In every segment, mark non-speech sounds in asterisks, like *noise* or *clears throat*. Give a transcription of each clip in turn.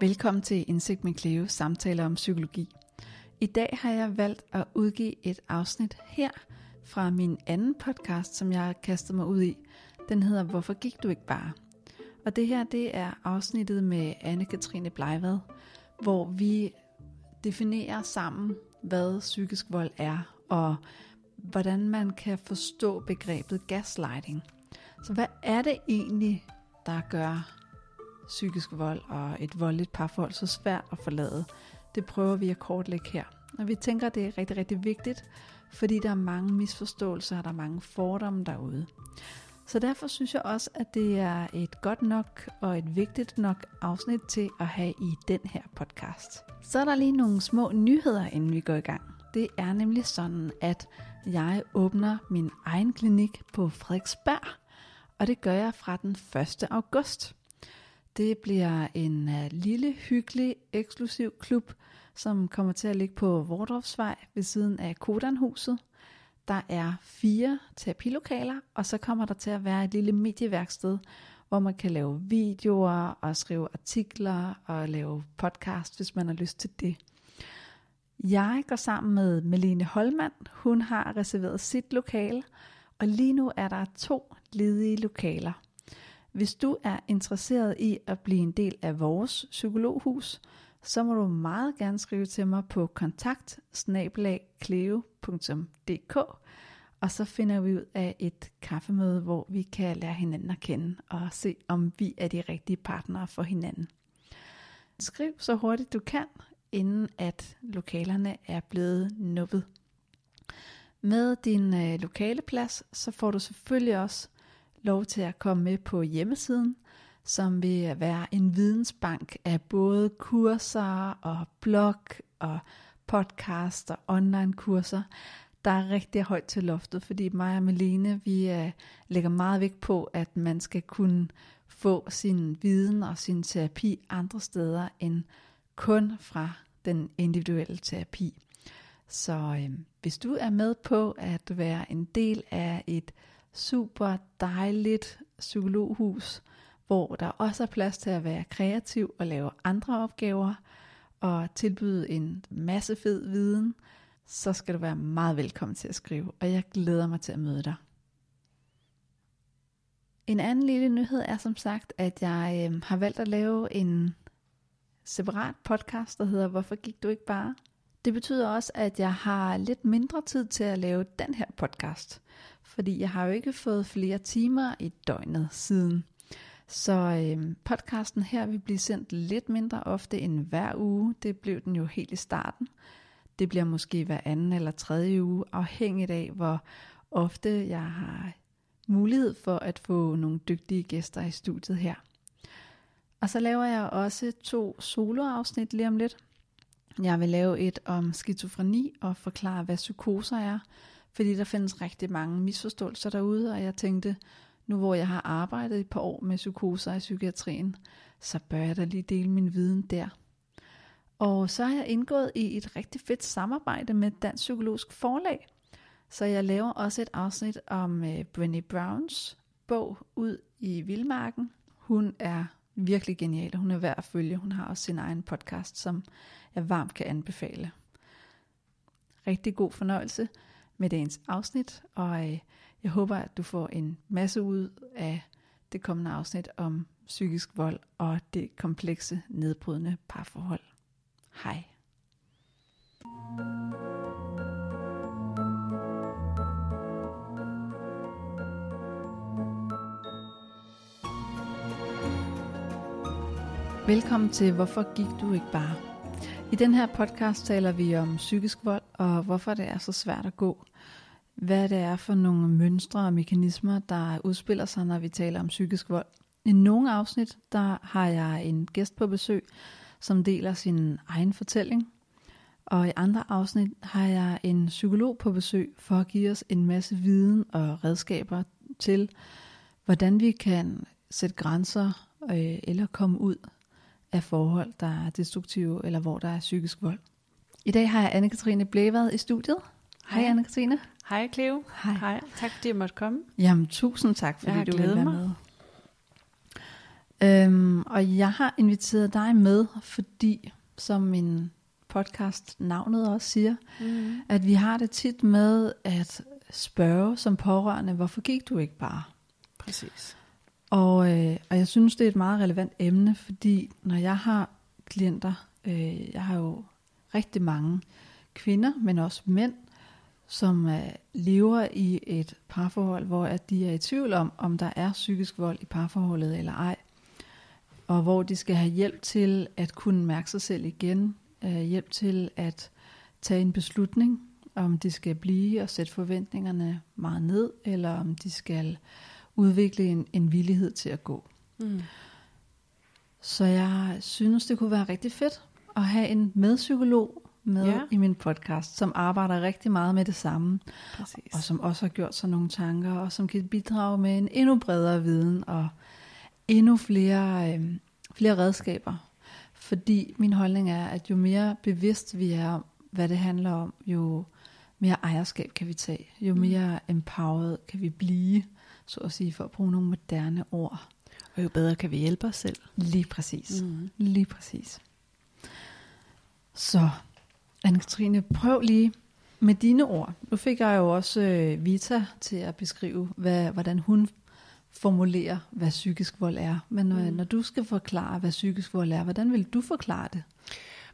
Velkommen til Indsigt med Cleo, samtaler om psykologi. I dag har jeg valgt at udgive et afsnit her fra min anden podcast, som jeg har kastet mig ud i. Den hedder Hvorfor gik du ikke bare? Og det her, det er afsnittet med Anne-Katrine Bleivad, hvor vi definerer sammen, hvad psykisk vold er, og hvordan man kan forstå begrebet gaslighting. Så hvad er det egentlig, der gør psykisk vold og et voldeligt parforhold så svært at forlade? Det prøver vi at kortlægge her. Og vi tænker, det er rigtig, rigtig vigtigt, fordi der er mange misforståelser, og der er mange fordomme derude. Så derfor synes jeg også, at det er et godt nok og et vigtigt nok afsnit til at have i den her podcast. Så er der lige nogle små nyheder, inden vi går i gang. Det er nemlig sådan, at jeg åbner min egen klinik på Frederiksberg, og det gør jeg fra den 1. august. Det bliver en øh, lille, hyggelig, eksklusiv klub, som kommer til at ligge på Vordorfsvej ved siden af Kodanhuset. Der er fire terapilokaler, og så kommer der til at være et lille medieværksted, hvor man kan lave videoer og skrive artikler og lave podcast, hvis man har lyst til det. Jeg går sammen med Melene Holmand. Hun har reserveret sit lokale, og lige nu er der to ledige lokaler. Hvis du er interesseret i at blive en del af vores psykologhus, så må du meget gerne skrive til mig på kontakt og så finder vi ud af et kaffemøde, hvor vi kan lære hinanden at kende og se, om vi er de rigtige partnere for hinanden. Skriv så hurtigt du kan, inden at lokalerne er blevet nuppet. Med din øh, lokale plads, så får du selvfølgelig også lov til at komme med på hjemmesiden, som vil være en vidensbank af både kurser og blog og podcast og online kurser, der er rigtig højt til loftet, fordi mig og Melene, vi uh, lægger meget vægt på, at man skal kunne få sin viden og sin terapi andre steder end kun fra den individuelle terapi. Så øh, hvis du er med på at være en del af et super dejligt psykologhus, hvor der også er plads til at være kreativ og lave andre opgaver og tilbyde en masse fed viden, så skal du være meget velkommen til at skrive, og jeg glæder mig til at møde dig. En anden lille nyhed er som sagt, at jeg øh, har valgt at lave en separat podcast, der hedder Hvorfor gik du ikke bare? Det betyder også, at jeg har lidt mindre tid til at lave den her podcast, fordi jeg har jo ikke fået flere timer i døgnet siden. Så øh, podcasten her vil blive sendt lidt mindre ofte end hver uge. Det blev den jo helt i starten. Det bliver måske hver anden eller tredje uge, afhængigt af hvor ofte jeg har mulighed for at få nogle dygtige gæster i studiet her. Og så laver jeg også to soloafsnit lige om lidt. Jeg vil lave et om skizofreni og forklare, hvad psykoser er, fordi der findes rigtig mange misforståelser derude, og jeg tænkte, nu hvor jeg har arbejdet et par år med psykoser i psykiatrien, så bør jeg da lige dele min viden der. Og så har jeg indgået i et rigtig fedt samarbejde med Dansk Psykologisk Forlag. Så jeg laver også et afsnit om øh, Brené Browns bog Ud i Vildmarken. Hun er virkelig genial, og hun er værd at følge. Hun har også sin egen podcast, som jeg varmt kan anbefale. Rigtig god fornøjelse med dagens afsnit, og øh, jeg håber, at du får en masse ud af det kommende afsnit om psykisk vold og det komplekse, nedbrydende parforhold. Hej. Velkommen til Hvorfor gik du ikke bare? I den her podcast taler vi om psykisk vold og hvorfor det er så svært at gå. Hvad det er for nogle mønstre og mekanismer, der udspiller sig, når vi taler om psykisk vold. I nogle afsnit, der har jeg en gæst på besøg, som deler sin egen fortælling. Og i andre afsnit har jeg en psykolog på besøg for at give os en masse viden og redskaber til, hvordan vi kan sætte grænser øh, eller komme ud af forhold, der er destruktive, eller hvor der er psykisk vold. I dag har jeg Anne-Katrine Blævad i studiet. Hej, Hej Anne-Katrine. Hej Cleo. Hej. Hej. Tak fordi jeg måtte komme. Jamen tusind tak, fordi jeg du vil være mig. med. Øhm, og jeg har inviteret dig med, fordi, som min podcast navnet også siger, mm. at vi har det tit med at spørge som pårørende, hvorfor gik du ikke bare? Præcis. Og, øh, og jeg synes, det er et meget relevant emne, fordi når jeg har klienter, øh, jeg har jo rigtig mange kvinder, men også mænd, som øh, lever i et parforhold, hvor at de er i tvivl om, om der er psykisk vold i parforholdet eller ej, og hvor de skal have hjælp til at kunne mærke sig selv igen, øh, hjælp til at tage en beslutning, om de skal blive og sætte forventningerne meget ned, eller om de skal udvikle en, en villighed til at gå. Mm. Så jeg synes, det kunne være rigtig fedt at have en medpsykolog med ja. i min podcast, som arbejder rigtig meget med det samme, Præcis. og som også har gjort sig nogle tanker, og som kan bidrage med en endnu bredere viden og endnu flere, øh, flere redskaber. Fordi min holdning er, at jo mere bevidst vi er om, hvad det handler om, jo mere ejerskab kan vi tage, jo mm. mere empowered kan vi blive, så at sige, for at bruge nogle moderne ord. Og jo bedre kan vi hjælpe os selv. Lige præcis. Mm. Lige præcis. Så, Anne-Katrine, prøv lige med dine ord. Nu fik jeg jo også øh, Vita til at beskrive, hvad, hvordan hun formulerer, hvad psykisk vold er. Men når, mm. når du skal forklare, hvad psykisk vold er, hvordan vil du forklare det?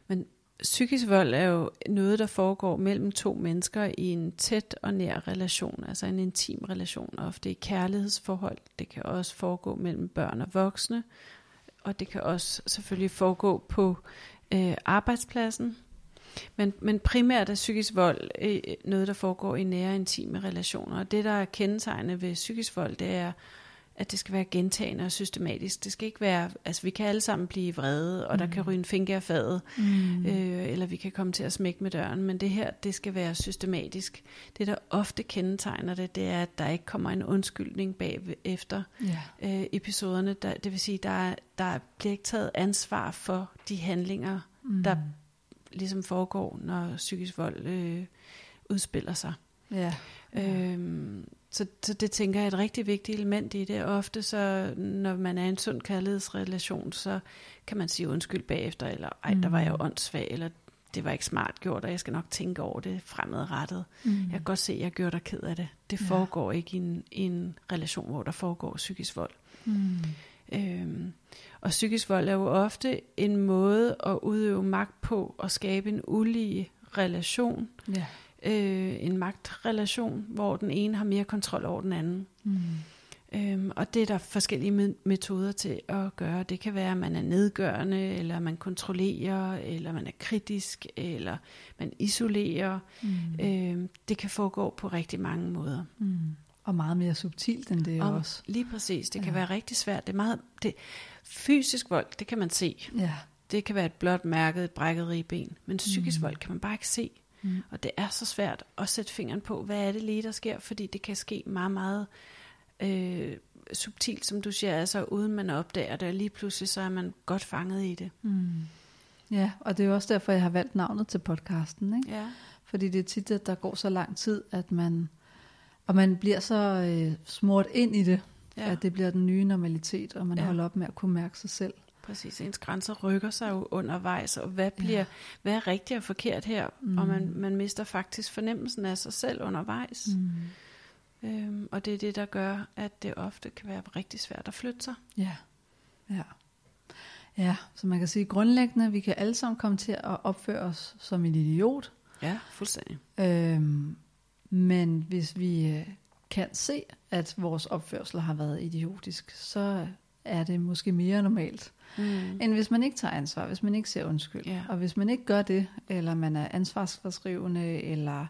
Men psykisk vold er jo noget, der foregår mellem to mennesker i en tæt og nær relation, altså en intim relation, ofte i kærlighedsforhold. Det kan også foregå mellem børn og voksne, og det kan også selvfølgelig foregå på øh, arbejdspladsen. Men, men primært er psykisk vold øh, noget, der foregår i nære intime relationer. Og det, der er kendetegnende ved psykisk vold, det er at det skal være gentagende og systematisk. Det skal ikke være, altså vi kan alle sammen blive vrede, og mm. der kan mm. ryge en finger af fadet, mm. øh, eller vi kan komme til at smække med døren, men det her, det skal være systematisk. Det, der ofte kendetegner det, det er, at der ikke kommer en undskyldning bag efter yeah. øh, episoderne. Der, det vil sige, der, der bliver ikke taget ansvar for de handlinger, mm. der ligesom foregår, når psykisk vold øh, udspiller sig. Ja. Øhm, så, så det tænker jeg er et rigtig vigtigt element i det. ofte så, når man er i en sund kærlighedsrelation, så kan man sige undskyld bagefter, eller ej, der var jeg jo mm. åndssvag, eller det var ikke smart gjort, og jeg skal nok tænke over det fremadrettet. Mm. Jeg kan godt se, at jeg gør dig ked af det. Det ja. foregår ikke i en, i en relation, hvor der foregår psykisk vold. Mm. Øhm, og psykisk vold er jo ofte en måde at udøve magt på og skabe en ulige relation. Ja øh, en magtrelation, hvor den ene har mere kontrol over den anden. Mm. Øhm, og det er der forskellige metoder til at gøre. Det kan være, at man er nedgørende, eller man kontrollerer, eller man er kritisk, eller man isolerer. Mm. Øhm, det kan foregå på rigtig mange måder. Mm. Og meget mere subtilt end det og også. Lige præcis. Det ja. kan være rigtig svært. Det er meget, det, fysisk vold, det kan man se. Ja. Det kan være et blot mærket, et brækket ribben. Men psykisk mm. vold kan man bare ikke se. Mm. Og det er så svært at sætte fingeren på, hvad er det lige, der sker, fordi det kan ske meget, meget øh, subtilt, som du siger, altså uden man opdager det, og lige pludselig så er man godt fanget i det. Mm. Ja, og det er jo også derfor, jeg har valgt navnet til podcasten, ikke? Ja. Fordi det er tit, at der går så lang tid, at man, og man bliver så øh, smurt ind i det, ja. at det bliver den nye normalitet, og man ja. holder op med at kunne mærke sig selv. Præcis, ens grænser rykker sig jo undervejs, og hvad bliver, ja. hvad er rigtigt og forkert her? Mm. Og man, man mister faktisk fornemmelsen af sig selv undervejs. Mm. Øhm, og det er det, der gør, at det ofte kan være rigtig svært at flytte sig. Ja, ja. Ja, så man kan sige grundlæggende, vi kan alle sammen komme til at opføre os som en idiot. Ja, fuldstændig. Øhm, men hvis vi øh, kan se, at vores opførsel har været idiotisk, så er det måske mere normalt, mm. end hvis man ikke tager ansvar, hvis man ikke ser undskyld. Yeah. Og hvis man ikke gør det, eller man er ansvarsforskrivende, eller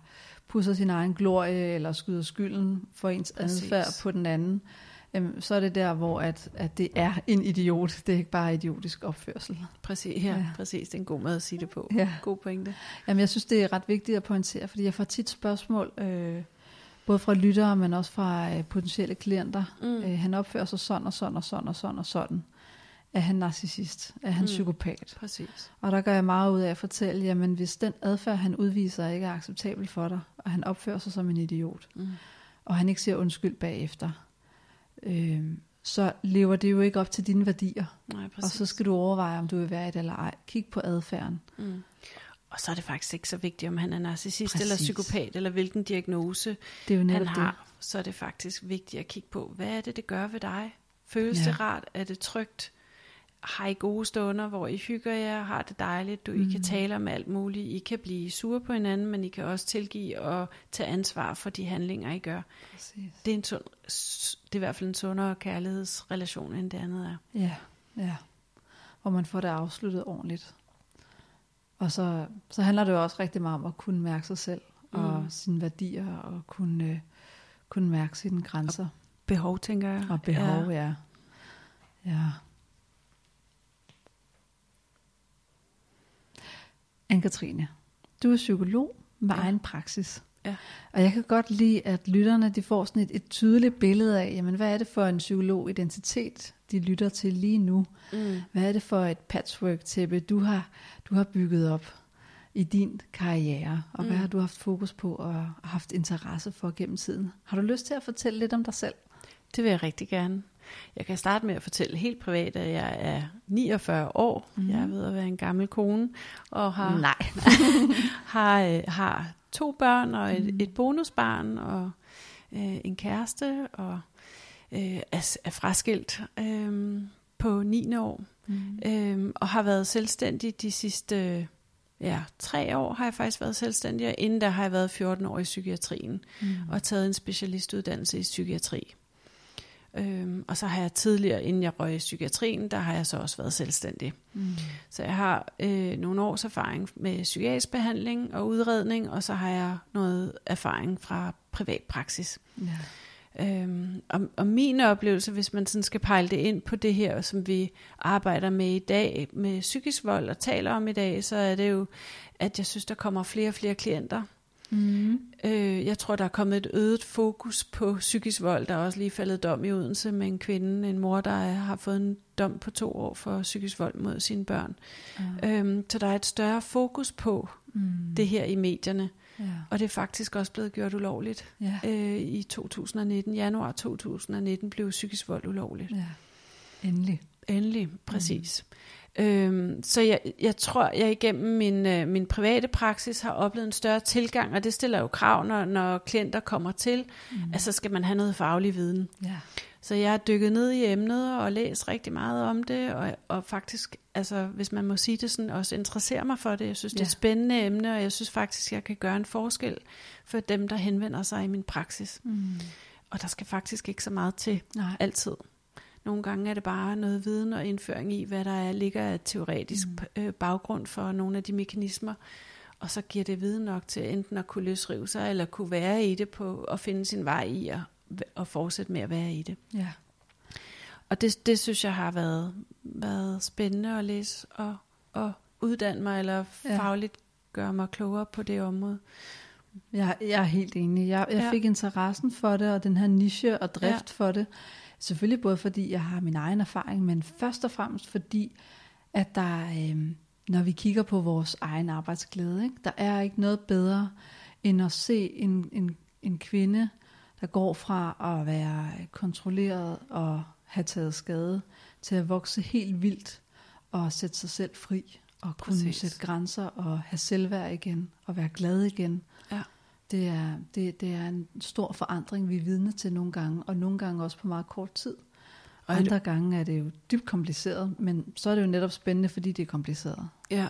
pusser sin egen glorie, eller skyder skylden for ens Præcis. adfærd på den anden, øhm, så er det der, hvor at, at det er en idiot. Det er ikke bare idiotisk opførsel. Præcis, ja, ja. præcis. Det er en god måde at sige det på. Ja. God pointe. Jamen, jeg synes, det er ret vigtigt at pointere, fordi jeg får tit spørgsmål, øh, både fra lyttere, men også fra øh, potentielle klienter. Mm. Øh, han opfører sig sådan og sådan og sådan og sådan og sådan. Er han narcissist? Er han mm. psykopat? Præcis. Og der gør jeg meget ud af at fortælle, jamen hvis den adfærd, han udviser, ikke er acceptabel for dig, og han opfører sig som en idiot, mm. og han ikke ser undskyld bagefter, øh, så lever det jo ikke op til dine værdier. Nej, Og præcis. så skal du overveje, om du vil være i det eller ej. Kig på adfærden. Mm. Og så er det faktisk ikke så vigtigt, om han er narcissist eller Præcis. psykopat, eller hvilken diagnose Det er jo han har. Så er det faktisk vigtigt at kigge på, hvad er det, det gør ved dig? Føles Ja. det rart? Er det trygt? Har I gode stunder, hvor I hygger jer? Har det dejligt? Du, I kan tale om alt muligt. I kan blive sure på hinanden, men I kan også tilgive og tage ansvar for de handlinger, I gør. det. Præcis. Det er, en sund, det er i hvert fald en sundere kærlighedsrelation, end det andet er. Ja, ja. Hvor man får det afsluttet ordentligt. Og så, så handler det jo også rigtig meget om at kunne mærke sig selv og Mm. sine værdier og kunne, øh, kunne mærke sine grænser Behov, tænker jeg. og behov. Ja. ja. ja. Anne-Katrine, du er psykolog med Ja. egen praksis. Ja. Og jeg kan godt lide, at lytterne de får sådan et, et tydeligt billede af, jamen, hvad er det for en psykologidentitet, de lytter til lige nu. Mm. Hvad er det for et patchwork-tæppe, du har, du har bygget op i din karriere? Og mm. hvad har du haft fokus på og haft interesse for gennem tiden? Har du lyst til at fortælle lidt om dig selv? Det vil jeg rigtig gerne. Jeg kan starte med at fortælle helt privat, at jeg er 49 år. Mm. Jeg er ved at være en gammel kone, og har, Nej. *laughs* har, øh, har to børn og et, Mhm. et bonusbarn og øh, en kæreste, og øh, er, er fraskilt øh, på 9. år. Mm. Øhm, og har været selvstændig de sidste ja, tre år har jeg faktisk været selvstændig, og inden der har jeg været 14 år i psykiatrien Mm. og taget en specialistuddannelse i psykiatri. Øhm, og så har jeg tidligere, inden jeg røg i psykiatrien, der har jeg så også været selvstændig. Mm. Så jeg har øh, nogle års erfaring med psykiatrisk behandling og udredning, og så har jeg noget erfaring fra privat praksis. Ja. Øhm, og, og min oplevelse, hvis man sådan skal pejle det ind på det her, som vi arbejder med i dag, med psykisk vold og taler om i dag, så er det jo, at jeg synes, der kommer flere og flere klienter. Mm. Øh, jeg tror, der er kommet et øget fokus på psykisk vold. Der er også lige faldet dom i Odense med en kvinde, en mor, der er, har fået en dom på to år for psykisk vold mod sine børn. Ja. Øhm, så der er et større fokus på Mm. det her i medierne, Ja. og det er faktisk også blevet gjort ulovligt. Ja. Øh, I 2019, januar 2019, blev psykisk vold ulovligt. ja. Endelig. Endelig, præcis. Mm. Øhm, så jeg, jeg tror, jeg igennem min, øh, min private praksis har oplevet en større tilgang, og det stiller jo krav, når, når klienter kommer til, mm. at så skal man have noget faglig viden. Ja. Så jeg har dykket ned i emnet og læst rigtig meget om det, og, og faktisk, altså, hvis man må sige det sådan, også interesserer mig for det. Jeg synes, det er et spændende emne, og jeg synes faktisk, jeg kan gøre en forskel for dem, der henvender sig i min praksis. Mm. Og der skal faktisk ikke så meget til Nej. altid. Nogle gange er det bare noget viden og indføring i, hvad der er, ligger af teoretisk mm. øh, baggrund for nogle af de mekanismer. Og så giver det viden nok til enten at kunne løsrive sig, eller kunne være i det på at finde sin vej i og, og fortsætte med at være i det. Ja. Og det, det synes jeg har været, været spændende at læse og, og uddanne mig, eller fagligt gøre mig klogere på det område. Jeg, jeg er helt enig. Jeg, jeg Ja. fik interessen for det, og den her niche og drift Ja. for det. Selvfølgelig både fordi jeg har min egen erfaring, men først og fremmest fordi, at der, øh, når vi kigger på vores egen arbejdsglæde, ikke? der er ikke noget bedre, end at se en, en, en kvinde, der går fra at være kontrolleret og have taget skade, til at vokse helt vildt og sætte sig selv fri, og kunne Præcis. sætte grænser og have selvværd igen, og være glad igen. Det er, det, det er en stor forandring, vi er vidne til nogle gange, og nogle gange også på meget kort tid. Og Andre gange er det jo dybt kompliceret, men så er det jo netop spændende, fordi det er kompliceret. Ja,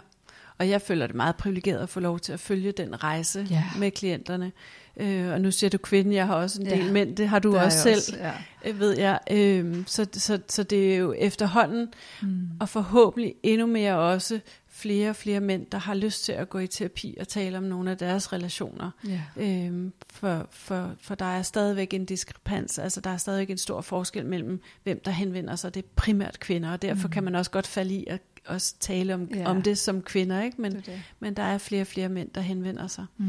og jeg føler det meget privilegeret at få lov til at følge den rejse Ja. med klienterne. Øh, og nu siger du kvinde, jeg har også en del Ja. mænd, det har du er også selv, også, ja. øh, ved jeg. Øh, så, så, så det er jo efterhånden, Mm. og forhåbentlig endnu mere også flere og flere mænd, der har lyst til at gå i terapi og tale om nogle af deres relationer. Ja. Øhm, for, for, for der er stadigvæk en diskrepans, altså der er stadigvæk en stor forskel mellem, hvem der henvender sig. Det er primært kvinder, og derfor mm. kan man også godt falde i at også tale om, Ja. om det som kvinder, ikke? Men, Det det. men der er flere og flere mænd, der henvender sig. Mm.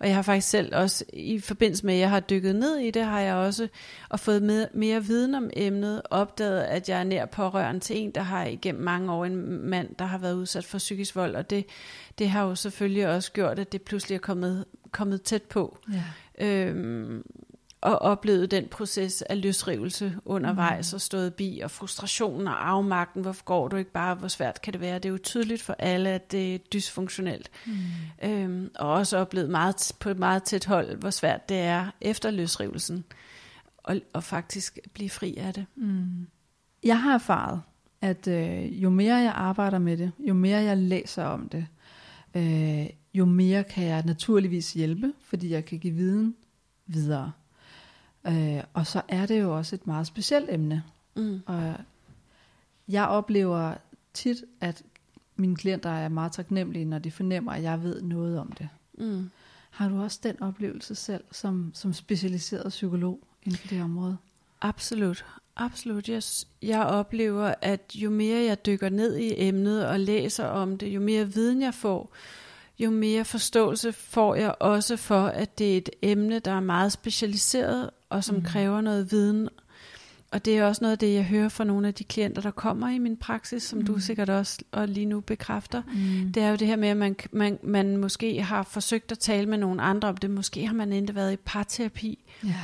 Og jeg har faktisk selv også, i forbindelse med, at jeg har dykket ned i det, har jeg også og fået med, mere viden om emnet, opdaget, at jeg er nær pårørende til en, der har igennem mange år en mand, der har været udsat for psykisk vold, og det, det har jo selvfølgelig også gjort, at det pludselig er kommet, kommet tæt på. Ja. Øhm, og oplevet den proces af løsrivelse undervejs mm. og stået bi, og frustrationen og afmagten, hvorfor går du ikke bare, hvor svært kan det være? Det er jo tydeligt for alle, at det er dysfunktionelt. Mm. Øhm, og også oplevet meget, på et meget tæt hold, hvor svært det er efter løsrivelsen, og, og faktisk blive fri af det. Mm. Jeg har erfaret, at øh, jo mere jeg arbejder med det, jo mere jeg læser om det, øh, jo mere kan jeg naturligvis hjælpe, fordi jeg kan give viden videre. Øh, og så er det jo også et meget specielt emne. Mm. Og jeg oplever tit, at mine klienter er meget taknemmelige, når de fornemmer, at jeg ved noget om det. Mm. Har du også den oplevelse selv, som, som specialiseret psykolog inden for det område? Absolut. Absolut. Jeg, jeg oplever, at jo mere jeg dykker ned i emnet og læser om det, jo mere viden jeg får, jo mere forståelse får jeg også for, at det er et emne, der er meget specialiseret og som mm. kræver noget viden. Og det er også noget af det, jeg hører fra nogle af de klienter, der kommer i min praksis, som mm. du sikkert også og lige nu bekræfter. Mm. Det er jo det her med, at man, man, man måske har forsøgt at tale med nogle andre om det. Måske har man endda været i parterapi. Ja.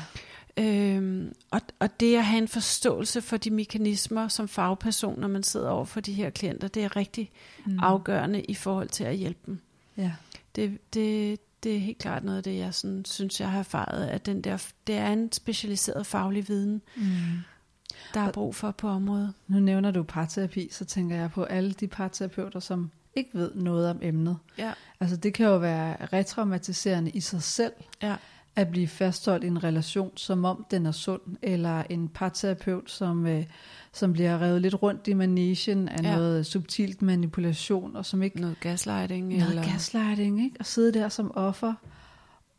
Øhm, og, og det at have en forståelse for de mekanismer som fagperson, når man sidder over for de her klienter, det er rigtig mm. afgørende i forhold til at hjælpe dem. Ja. Det, det, det er helt klart noget af det, jeg sådan, synes, jeg har erfaret, at den der, det er en specialiseret faglig viden, mm. der er brug for på området. Nu nævner du parterapi, så tænker jeg på alle de parterapeuter, som ikke ved noget om emnet. Ja. Altså det kan jo være retraumatiserende i sig selv. Ja at blive fastholdt i en relation, som om den er sund, eller en parterapeut, som, øh, som bliver revet lidt rundt i manesien af ja. noget subtilt manipulation, og som ikke... Noget gaslighting. Noget eller... gaslighting, ikke? Og sidde der som offer,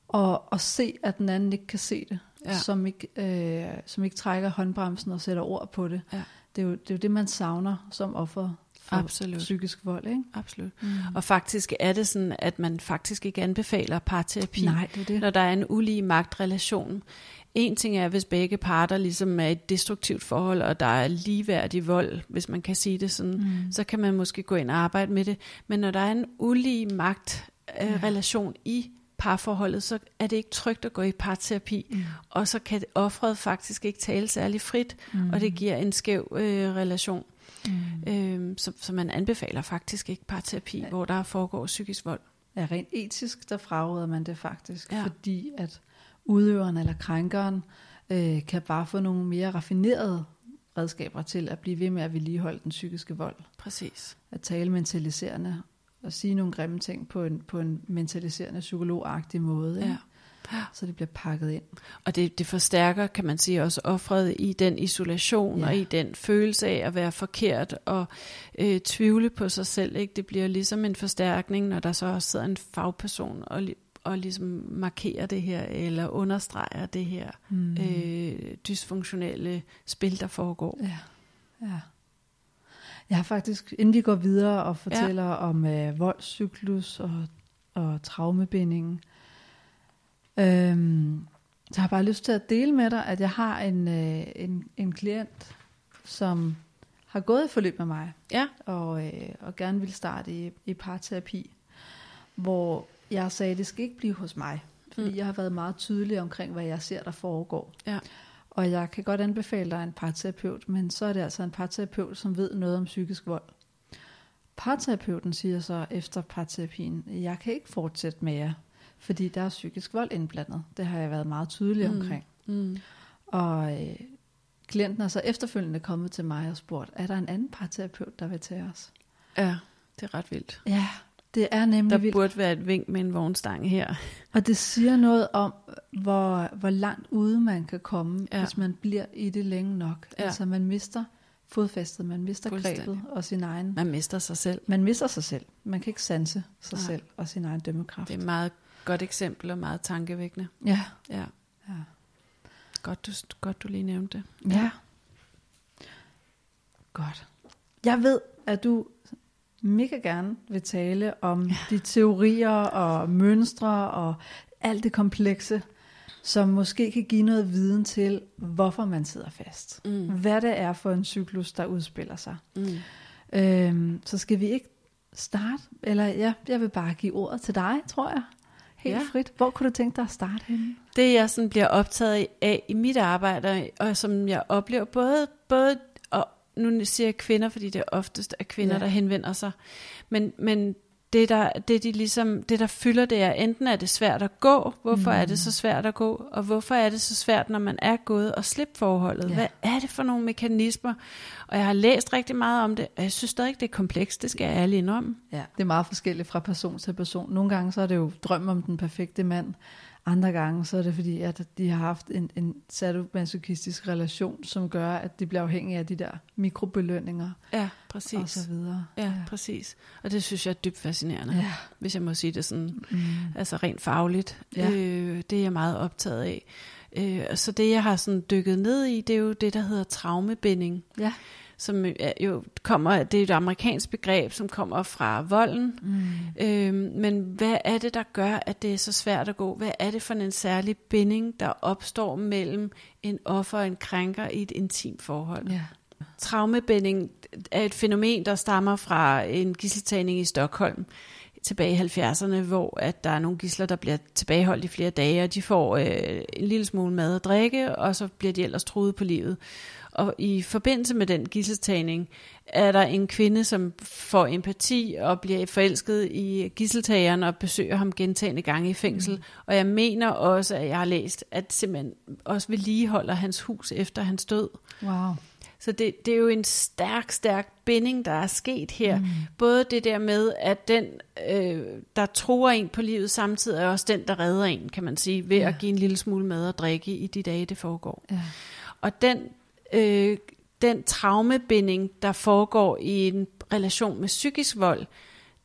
og, og se, at den anden ikke kan se det, ja. som, ikke, øh, som ikke trækker håndbremsen og sætter ord på det. Ja. Det, er jo, det er jo det, man savner som offer for Absolut. psykisk vold. Ikke? Absolut. Mm. Og faktisk er det sådan, at man faktisk ikke anbefaler parterapi, Nej, det det. når der er en ulige magtrelation. En ting er, hvis begge parter ligesom er et destruktivt forhold, og der er ligeværdig vold, hvis man kan sige det sådan, mm. så kan man måske gå ind og arbejde med det. Men når der er en ulige magtrelation øh, ja. i parforholdet, så er det ikke trygt at gå i parterapi, mm. og så kan offret faktisk ikke tale særlig frit, mm. og det giver en skæv øh, relation. Mm. Øhm, så, så man anbefaler faktisk ikke parterapi, ja. hvor der foregår psykisk vold. Ja, rent etisk, der fraråder man det faktisk, ja. fordi at udøveren eller krænkeren øh, kan bare få nogle mere raffinerede redskaber til at blive ved med at vedligeholde den psykiske vold. Præcis. At tale mentaliserende og sige nogle grimme ting på en, på en mentaliserende psykologagtig måde. Ja. Så det bliver pakket ind. Og det, det forstærker, kan man sige, også offret i den isolation ja. og i den følelse af at være forkert og øh, tvivle på sig selv. Ikke? Det bliver ligesom en forstærkning, når der så også sidder en fagperson og, og ligesom markerer det her, eller understreger det her mm. øh, dysfunktionelle spil, der foregår. Ja, ja. Jeg har faktisk, inden vi går videre og fortæller ja. om øh, voldscyklus og, og traumebindingen, Øhm, så har jeg bare lyst til at dele med dig, at jeg har en, øh, en, en klient, som har gået i forløb med mig, ja. og, øh, og gerne vil starte i, i parterapi, hvor jeg sagde, at det skal ikke blive hos mig, fordi mm. jeg har været meget tydelig omkring, hvad jeg ser, der foregår. Ja. Og jeg kan godt anbefale dig en parterapeut, men så er det altså en parterapeut, som ved noget om psykisk vold. Parterapeuten siger så efter parterapien, jeg kan ikke fortsætte med jer, fordi der er psykisk vold indblandet. Det har jeg været meget tydelig mm. omkring. Mm. Og øh, klienten er så efterfølgende kommet til mig og spurgt, er der en anden parterapeut, der vil tage os? Ja, det er ret vildt. Ja, det er nemlig Der vildt. burde være et vink med en vognstang her. *laughs* Og det siger noget om, hvor, hvor langt ude man kan komme, ja. hvis man bliver i det længe nok. Ja. Altså man mister fodfæstet, man mister grebet og sin egen... Man mister sig selv. Man mister sig selv. Man kan ikke sanse sig Nej. selv og sin egen dømmekraft. Det er meget Godt eksempel og meget tankevækkende. Ja. Ja. ja. Godt, du, godt, du lige nævnte det. Ja. Godt. Jeg ved, at du mega gerne vil tale om ja. de teorier og mønstre og alt det komplekse, som måske kan give noget viden til, hvorfor man sidder fast. Mm. Hvad det er for en cyklus, der udspiller sig. Mm. Øhm, så skal vi ikke starte, eller ja, jeg vil bare give ordet til dig, tror jeg helt Ja. frit. Hvor kunne du tænke dig at starte henne? Det jeg sådan bliver optaget af i mit arbejde, og som jeg oplever både, både og nu siger jeg kvinder, fordi det oftest er kvinder, ja. der henvender sig, men, men det, der, det, de ligesom, det, der fylder, det er, enten er det svært at gå, hvorfor mm. er det så svært at gå, og hvorfor er det så svært, når man er gået og slippe forholdet? Ja. Ja. Hvad er det for nogle mekanismer? Og jeg har læst rigtig meget om det, og jeg synes stadig, det er komplekst, det skal jeg ærligt indrømme. Ja, det er meget forskelligt fra person til person. Nogle gange så er det jo drøm om den perfekte mand. Andre gange så er det fordi, at de har haft en, en sadomasochistisk relation, som gør, at de bliver afhængige af de der mikrobelønninger Ja, og præcis. så videre. Ja, ja, præcis. Og det synes jeg er dybt fascinerende, Ja. hvis jeg må sige det sådan, Mm. altså rent fagligt. Ja. Øh, det er jeg meget optaget af. Øh, så det, jeg har sådan dykket ned i, det er jo det, der hedder traumebinding, Ja. Som er jo kommer, det er et amerikansk begreb, som kommer fra volden. Mm. Øh, men hvad er det, der gør, at det er så svært at gå? Hvad er det for en særlig binding, der opstår mellem en offer og en krænker i et intimt forhold? Ja. Traumebinding er et fænomen, der stammer fra en gisseltagning i Stockholm tilbage i 70'erne, hvor at der er nogle gisler, der bliver tilbageholdt i flere dage, og de får øh, en lille smule mad og drikke, og så bliver de ellers truet på livet. Og i forbindelse med den gisseltagning er der en kvinde, som får empati og bliver forelsket i gisseltageren og besøger ham gentagende gange i fængsel. Mm. Og jeg mener også, at jeg har læst, at simpelthen også vedligeholder hans hus efter hans død. Wow. Så det, det er jo en stærk, stærk binding, der er sket her. Mm. Både det der med, at den, øh, der tror en på livet, samtidig er også den, der redder en, kan man sige, ved Ja. at give en lille smule mad og drikke i de dage, det foregår. Ja. Og den, øh, den traumebinding, der foregår i en relation med psykisk vold,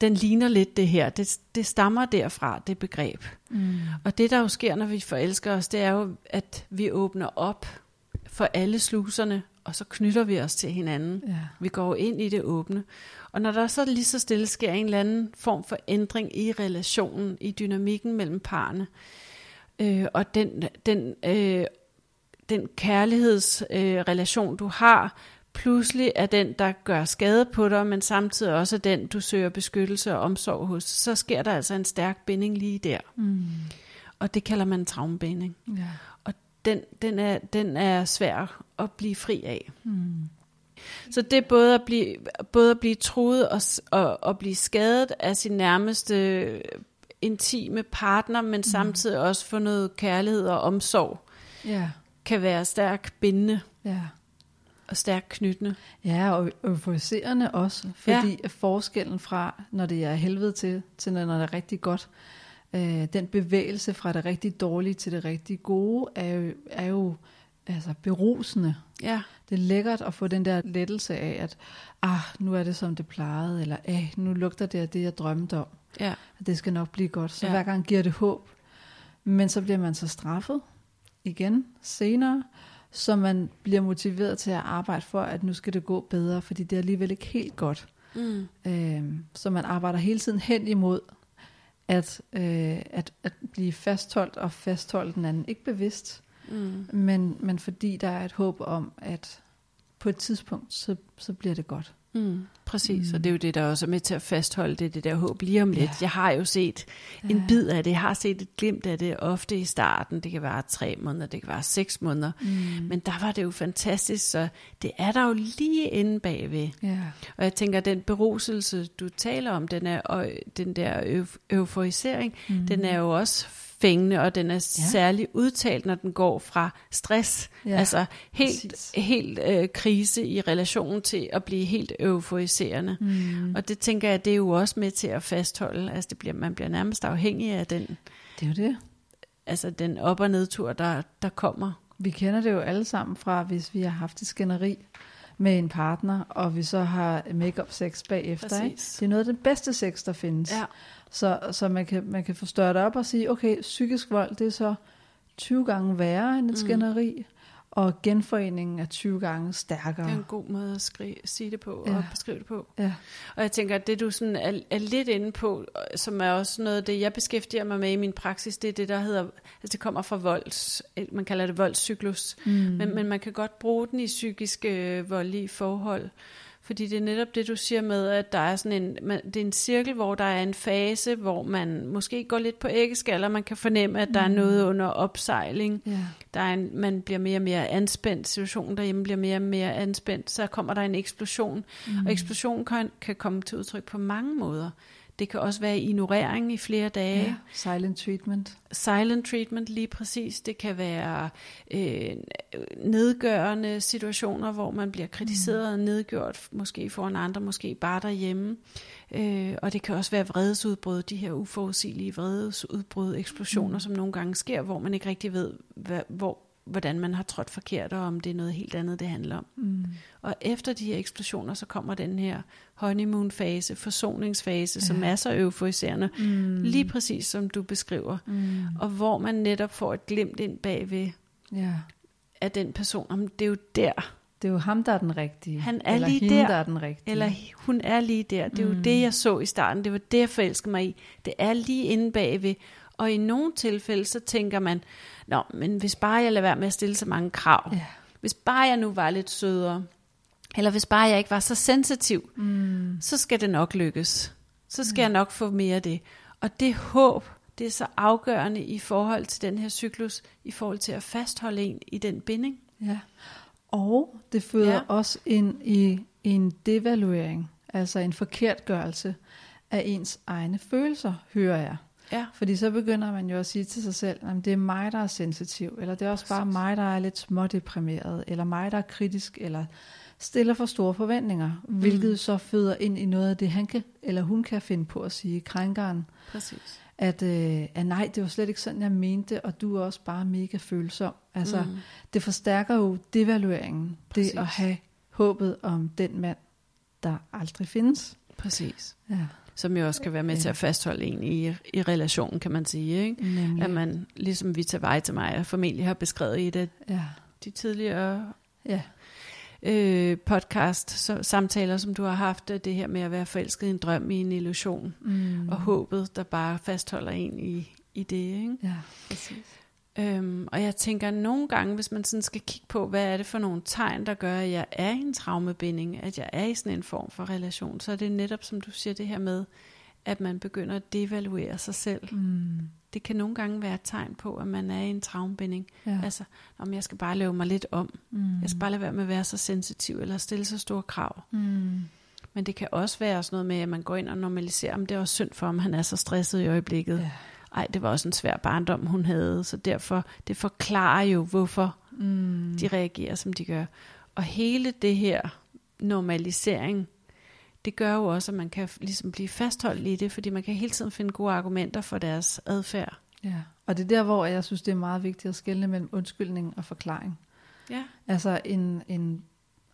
den ligner lidt det her. Det, det stammer derfra, det begreb. Mm. Og det, der jo sker, når vi forelsker os, det er jo, at vi åbner op for alle sluserne, og så knytter vi os til hinanden. Ja. Vi går ind i det åbne. Og når der så lige så stille sker en eller anden form for ændring i relationen, i dynamikken mellem parerne, øh, og den, den, øh, den kærlighedsrelation, øh, du har, pludselig er den, der gør skade på dig, men samtidig også er den, du søger beskyttelse og omsorg hos, så sker der altså en stærk binding lige der. Mm. Og det kalder man en traumebinding. Ja. Og den, den, er, den er svær at blive fri af. Mm. Så det er både at blive, både at blive truet og, og, og blive skadet af sin nærmeste øh, intime partner, men samtidig også få noget kærlighed og omsorg, Ja. Kan være stærk bindende Ja. og stærk knyttende. Ja, og euforiserende også, fordi ja. forskellen fra, når det er helvede til, til når det er rigtig godt, øh, den bevægelse fra det rigtig dårlige til det rigtig gode, er jo, er jo altså berusende. Ja, Det er lækkert at få den der lettelse af, at ah, nu er det som det plejede, eller ah, nu lugter det af det, jeg drømte om. ja, at det skal nok blive godt. Så ja. Ja. hver gang giver det håb. Men så bliver man så straffet igen senere, så man bliver motiveret til at arbejde for, at nu skal det gå bedre, fordi det er alligevel ikke helt godt. mm, Øhm, så man arbejder hele tiden hen imod at, øh, at, at blive fastholdt og fastholde den anden. Ikke bevidst, mm. men, men fordi der er et håb om, at på et tidspunkt, så, så bliver det godt. Mm, præcis, Mm. og det er jo det, der også er med til at fastholde det, det der håb lige om lidt. Ja. Jeg har jo set ja. en bid af det, jeg har set et glimt af det ofte i starten. Det kan være tre måneder, det kan være seks måneder. Mm. Men der var det jo fantastisk, så det er der jo lige inde bagved. Ja. Og jeg tænker, den beruselse, du taler om, den, er, og den der euf- euforisering, mm. den er jo også fængende, og den er ja. særlig udtalt, når den går fra stress, Ja, altså helt, præcis. helt øh, krise i relation til at blive helt euforiserende. Mm. Og det tænker jeg, det er jo også med til at fastholde, altså det bliver, man bliver nærmest afhængig af den, Det er jo det. altså den op- og nedtur, der, der kommer. Vi kender det jo alle sammen fra, hvis vi har haft et skænderi med en partner, og vi så har make-up sex bagefter. Ikke? Det er noget af den bedste sex, der findes. Ja. Så, så man, kan, man kan forstørre det op og sige, okay, psykisk vold, det er så 20 gange værre end et Mm. Og genforeningen er 20 gange stærkere. Det er en god måde at skrive, sige det på Ja. og beskrive det på. Ja. Og jeg tænker, at det du sådan er, er lidt inde på, som er også noget af det, jeg beskæftiger mig med i min praksis, det er det, der hedder, altså det kommer fra volds, man kalder det voldscyklus, Mm. men, men man kan godt bruge den i psykiske øh, voldelige forhold, Fordi det er netop det, du siger med, at der er sådan en, man, det er en cirkel, hvor der er en fase, hvor man måske går lidt på æggeskaller, man kan fornemme, at der er noget under opsejling. Ja. Der er en, man bliver mere og mere anspændt, situationen derhjemme bliver mere og mere anspændt, så kommer der en eksplosion. Mm. Og eksplosion kan, kan komme til udtryk på mange måder. Det kan også være ignorering i flere dage. ja. Silent treatment. Silent treatment lige præcis. Det kan være øh, nedgørende situationer, hvor man bliver kritiseret og nedgjort, måske foran andre, måske bare derhjemme. Øh, og det kan også være vredesudbrud, de her uforudsigelige vredesudbrud, eksplosioner, mm. som nogle gange sker, hvor man ikke rigtig ved, hvad, hvor, hvordan man har trådt forkert, og om det er noget helt andet, det handler om. Mm. Og efter de her eksplosioner, så kommer den her honeymoon-fase, forsoningsfase, ja. som er så euforiserende, Mm. lige præcis som du beskriver. Mm. Og hvor man netop får et glimt ind bagved Ja. af den person, om det er jo der, Det er jo ham, der er den rigtige. Han er eller lige hende, der. der er den rigtige. eller hun er lige der. Det er jo Mm. det, jeg så i starten. Det var det, jeg forelskede mig i. Det er lige inde bagved. Og i nogle tilfælde, så tænker man, Nå, men hvis bare jeg lader være med at stille så mange krav. Ja. Hvis bare jeg nu var lidt sødere. Eller hvis bare jeg ikke var så sensitiv. Mm. så skal det nok lykkes. Så skal jeg nok få mere af det. Og det håb, det er så afgørende i forhold til den her cyklus, i forhold til at fastholde en i den binding. Ja. Og det føder Ja. ja. også ind i en devaluering, altså en forkertgørelse af ens egne følelser, hører jeg. Ja, Fordi så begynder man jo at sige til sig selv, at det er mig, der er sensitiv, eller det er også bare mig, der er lidt smådeprimeret, eller mig, der er kritisk, eller stiller for store forventninger, mm. hvilket så føder ind i noget af det, han kan, eller hun kan finde på at sige, krænkeren, præcis. at, øh, at nej, det var slet ikke sådan, jeg mente, og du er også bare mega følsom. Altså, mm. det forstærker jo devalueringen, Præcis. det at have håbet om den mand, der aldrig findes. Præcis. Ja, Som jo også kan være med til at fastholde en i, i relationen, kan man sige. Ikke? nemlig. At man, ligesom vi tager vej til mig, og formentlig har beskrevet i et af Ja, de tidligere ja, øh, podcast, så, samtaler, som du har haft, det her med at være forelsket i en drøm, i en illusion, mm. og håbet, der bare fastholder en i, i det. Ikke? ja, præcis. Øhm, og jeg tænker nogle gange, hvis man sådan skal kigge på, hvad er det for nogle tegn, der gør, at jeg er i en traumebinding, at jeg er i sådan en form for relation, så er det netop, som du siger, det her med, at man begynder at devaluere sig selv. Mm. Det kan nogle gange være et tegn på, at man er i en traumebinding. Ja. Altså, om jeg skal bare lave mig lidt om. Mm. Jeg skal bare lade være med at være så sensitiv, eller stille så store krav. Mm. Men det kan også være sådan noget med, at man går ind og normaliserer, om det er også synd for, om han er så stresset i øjeblikket. Ja. Ej, det var også en svær barndom, hun havde, så derfor, det forklarer jo, hvorfor Mm. de reagerer, som de gør. Og hele det her normalisering, det gør jo også, at man kan ligesom blive fastholdt i det, fordi man kan hele tiden finde gode argumenter for deres adfærd. Ja. Og det er der, hvor jeg synes, det er meget vigtigt at skelne mellem undskyldning og forklaring. Ja. Altså en, en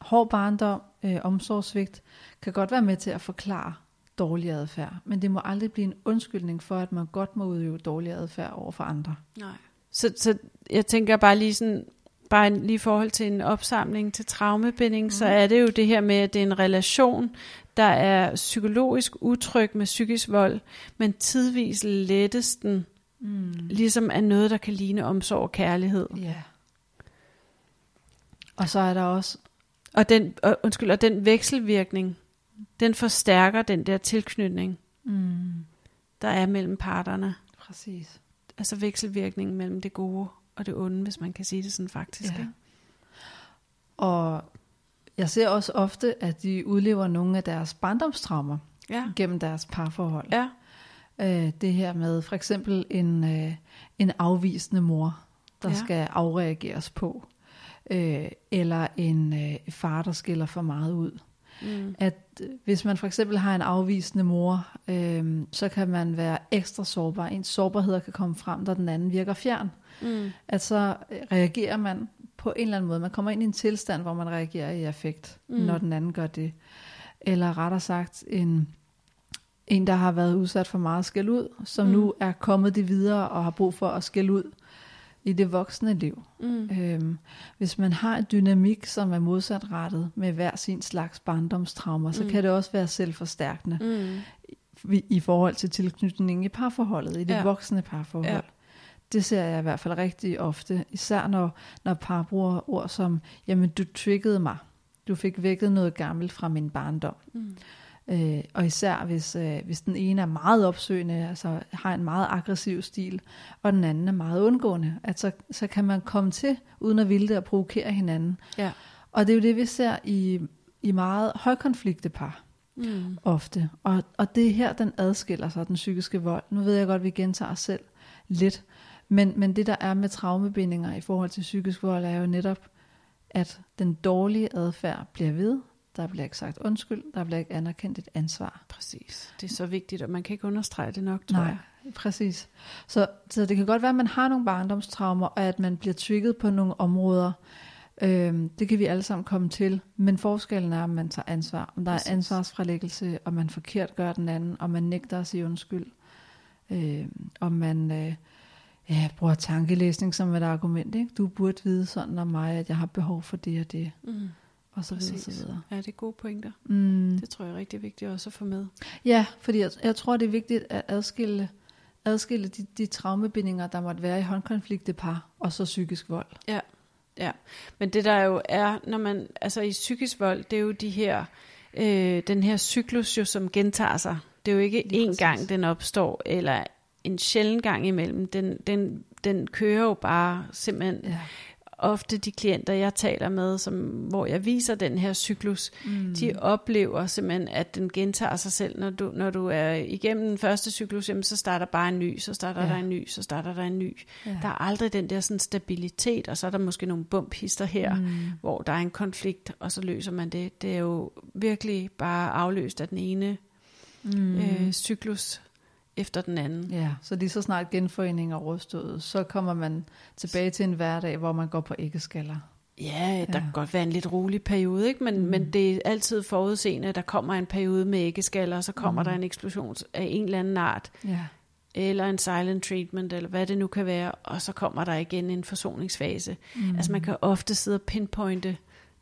hård barndom, øh, omsorgsvigt, kan godt være med til at forklare dårlig adfærd, men det må aldrig blive en undskyldning for, at man godt må udøve dårlig adfærd over for andre. Nej. Så, så jeg tænker bare lige sådan, bare en- lige i forhold til en opsamling til traumebinding, mm. så er det jo det her med, at det er en relation, der er psykologisk utryg med psykisk vold, men tidvis lettesten Mm. ligesom er noget, der kan ligne omsorg og kærlighed. Ja. Og så er der også, Og den, og, undskyld, og den vekselvirkning, den forstærker den der tilknytning, mm, der er mellem parterne. præcis. Altså vekselvirkningen mellem det gode og det onde, hvis man kan sige det sådan faktisk. Ja. ikke? Og jeg ser også ofte, at de udlever nogle af deres barndomstraumer Ja. gennem deres parforhold. Ja. Øh, det her med for eksempel en, øh, en afvisende mor, der Ja. ja. skal afreageres på. Øh, eller en øh, far, der skiller for meget ud. Mm. At øh, hvis man for eksempel har en afvisende mor, øh, så kan man være ekstra sårbar. Ens sårbarheder kan komme frem, når den anden virker fjern. Mm. At så øh, reagerer man på en eller anden måde. Man kommer ind i en tilstand, hvor man reagerer i affekt, Mm. når den anden gør det. Eller rettere sagt, en, en der har været udsat for meget skæld ud, som mm. nu er kommet det videre og har brug for at skælde ud i det voksne liv. Mm. Øhm, hvis man har en dynamik, som er modsatrettet med hver sin slags barndomstraumer, så Mm. kan det også være selvforstærkende Mm. i, i forhold til tilknytningen i parforholdet, i det Ja. voksne parforhold. Ja. Det ser jeg i hvert fald rigtig ofte, især når, når par bruger ord som, jamen du triggede mig, du fik vækket noget gammelt fra min barndom. Mm. Øh, og især hvis, øh, hvis den ene er meget opsøgende, altså har en meget aggressiv stil, og den anden er meget undgående, at så, så kan man komme til, uden at ville det, at provokere hinanden. Ja. Og det er jo det, vi ser i, i meget højkonflikte par Mm. ofte. Og, og det er her, den adskiller sig, den psykiske vold. Nu ved jeg godt, at vi gentager os selv lidt. Men, men det, der er med traumebindinger i forhold til psykisk vold, er jo netop, at den dårlige adfærd bliver ved. Der bliver ikke sagt undskyld. Der bliver ikke anerkendt et ansvar. Præcis. Det er så vigtigt, og man kan ikke understrege det nok, tror Nej, jeg. præcis. Så, så det kan godt være, at man har nogle barndomstraumer, og at man bliver trigget på nogle områder. Øhm, det kan vi alle sammen komme til. Men forskellen er, om man tager ansvar. Om der Præcis. er ansvarsfralæggelse, og man forkert gør den anden, og man nægter at sige undskyld. Øhm, og man øh, ja, bruger tankelæsning som et argument. Ikke? Du burde vide sådan om mig, at jeg har behov for det og det. Mm. Og så videre, så videre. Ja, det er gode pointer. Mm. Det tror jeg er rigtig vigtigt også at få med. Ja, fordi jeg, jeg tror, det er vigtigt at adskille, adskille de, de traumebindinger, der måtte være i håndkonflikte par, og så psykisk vold. Ja, men det der jo er, når man, altså i psykisk vold, det er jo de her, øh, den her cyklus jo, som gentager sig. Det er jo ikke Lige én præcis. gang, den opstår, eller en sjælden gang imellem. Den, den, den kører jo bare simpelthen Ja. Ofte de klienter, jeg taler med, som, hvor jeg viser den her cyklus, mm. de oplever simpelthen, at den gentager sig selv. Når du, når du er igennem den første cyklus, jamen, så starter bare en ny, så starter Ja. der en ny, så starter der en ny. Ja. Der er aldrig den der sådan stabilitet, og så er der måske nogle bumphister her, Mm. hvor der er en konflikt, og så løser man det. Det er jo virkelig bare afløst af den ene Mm. øh, cyklus efter den anden. Ja, så lige så snart genforening er overstået, så kommer man tilbage til en hverdag, hvor man går på æggeskaller. Ja, der Ja. kan godt være en lidt rolig periode, ikke? Men, mm. men det er altid forudseende, at der kommer en periode med æggeskaller, og så kommer Mm. der en eksplosion af en eller anden art, Ja, eller en silent treatment, eller hvad det nu kan være, og så kommer der igen en forsoningsfase. Mm. Altså man kan ofte sidde og pinpointe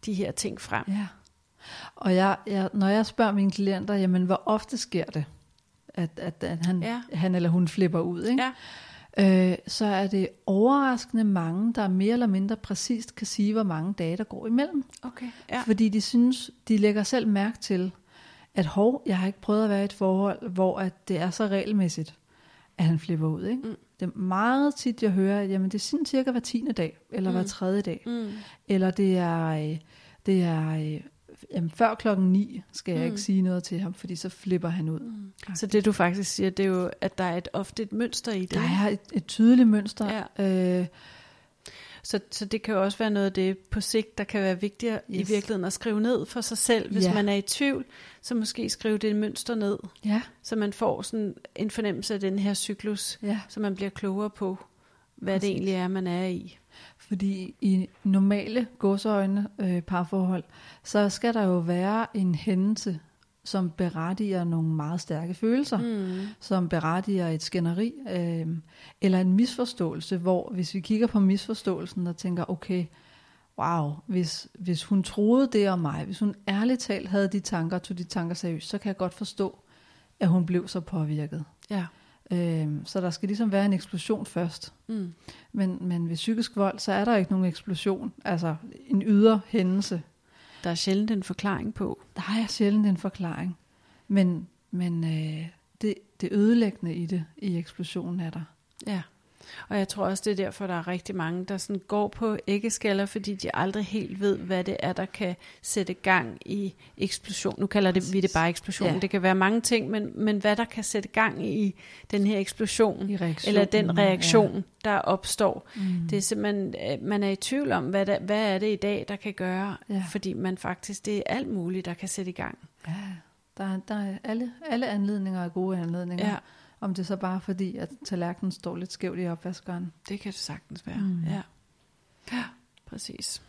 de her ting frem. ja. Og jeg, jeg, når jeg spørger mine klienter, jamen hvor ofte sker det, at, at, at han, Ja. han eller hun flipper ud, ikke? Ja. øh, så er det overraskende mange, der mere eller mindre præcist kan sige, hvor mange dage der går imellem. Okay. Ja. Fordi de synes, de lægger selv mærke til, at hov, jeg har ikke prøvet at være i et forhold, hvor at det er så regelmæssigt, at han flipper ud. Ikke? Mm. Det er meget tit, jeg hører, at jamen, det er sådan cirka hver tiende dag, eller mm. hver tredje dag. Mm. Eller det er, øh, det er øh, jamen, før klokken 9 skal jeg Mm. ikke sige noget til ham, fordi så flipper han ud. Mm. Så det du faktisk siger, det er jo, at der er et, ofte et mønster i det. Der er et, et tydeligt mønster. Øh, Så, så det kan jo også være noget af det på sigt, der kan være vigtigere yes. Yes. i virkeligheden at skrive ned for sig selv. Hvis Ja. man er i tvivl, så måske skrive det mønster ned, ja, så man får sådan en fornemmelse af den her cyklus, ja. så man bliver klogere på, hvad Præcis. det egentlig er, man er i. Fordi i normale gåseøjne øh, parforhold, så skal der jo være en hændelse, som berettiger nogle meget stærke følelser, mm. Som berettiger et skænderi, øh, eller en misforståelse, hvor hvis vi kigger på misforståelsen og tænker, okay, wow, hvis, hvis hun troede det om mig, hvis hun ærligt talt havde de tanker, tog de tanker seriøst, så kan jeg godt forstå, at hun blev så påvirket. Ja. Øh, så der skal ligesom være en eksplosion først. Mm. Men, men ved psykisk vold, så er der ikke nogen eksplosion, altså en ydre hændelse. Der er sjældent en forklaring på. Der er sjældent en forklaring. Men, men øh, det, det ødelæggende i det, i eksplosionen er der. Ja. Og jeg tror også, det er derfor, der er rigtig mange, der sådan går på æggeskaller, fordi de aldrig helt ved, hvad det er, der kan sætte gang i eksplosion. Nu kalder det, vi det bare eksplosion. Ja. Det kan være mange ting, men, men hvad der kan sætte gang i den her eksplosion, I eller den reaktion, ja. der opstår. Mm. Det er simpelthen, øh, man er i tvivl om, hvad, der, hvad er det i dag, der kan gøre, Ja. fordi man faktisk, det er alt muligt, der kan sætte i gang. Ja, der, er- der er alle, alle anledninger er gode anledninger. Ja, Om det så bare fordi, at tallerkenen står lidt skævt i opvaskeren. det kan det sagtens være. Mm. Ja. ja, præcis.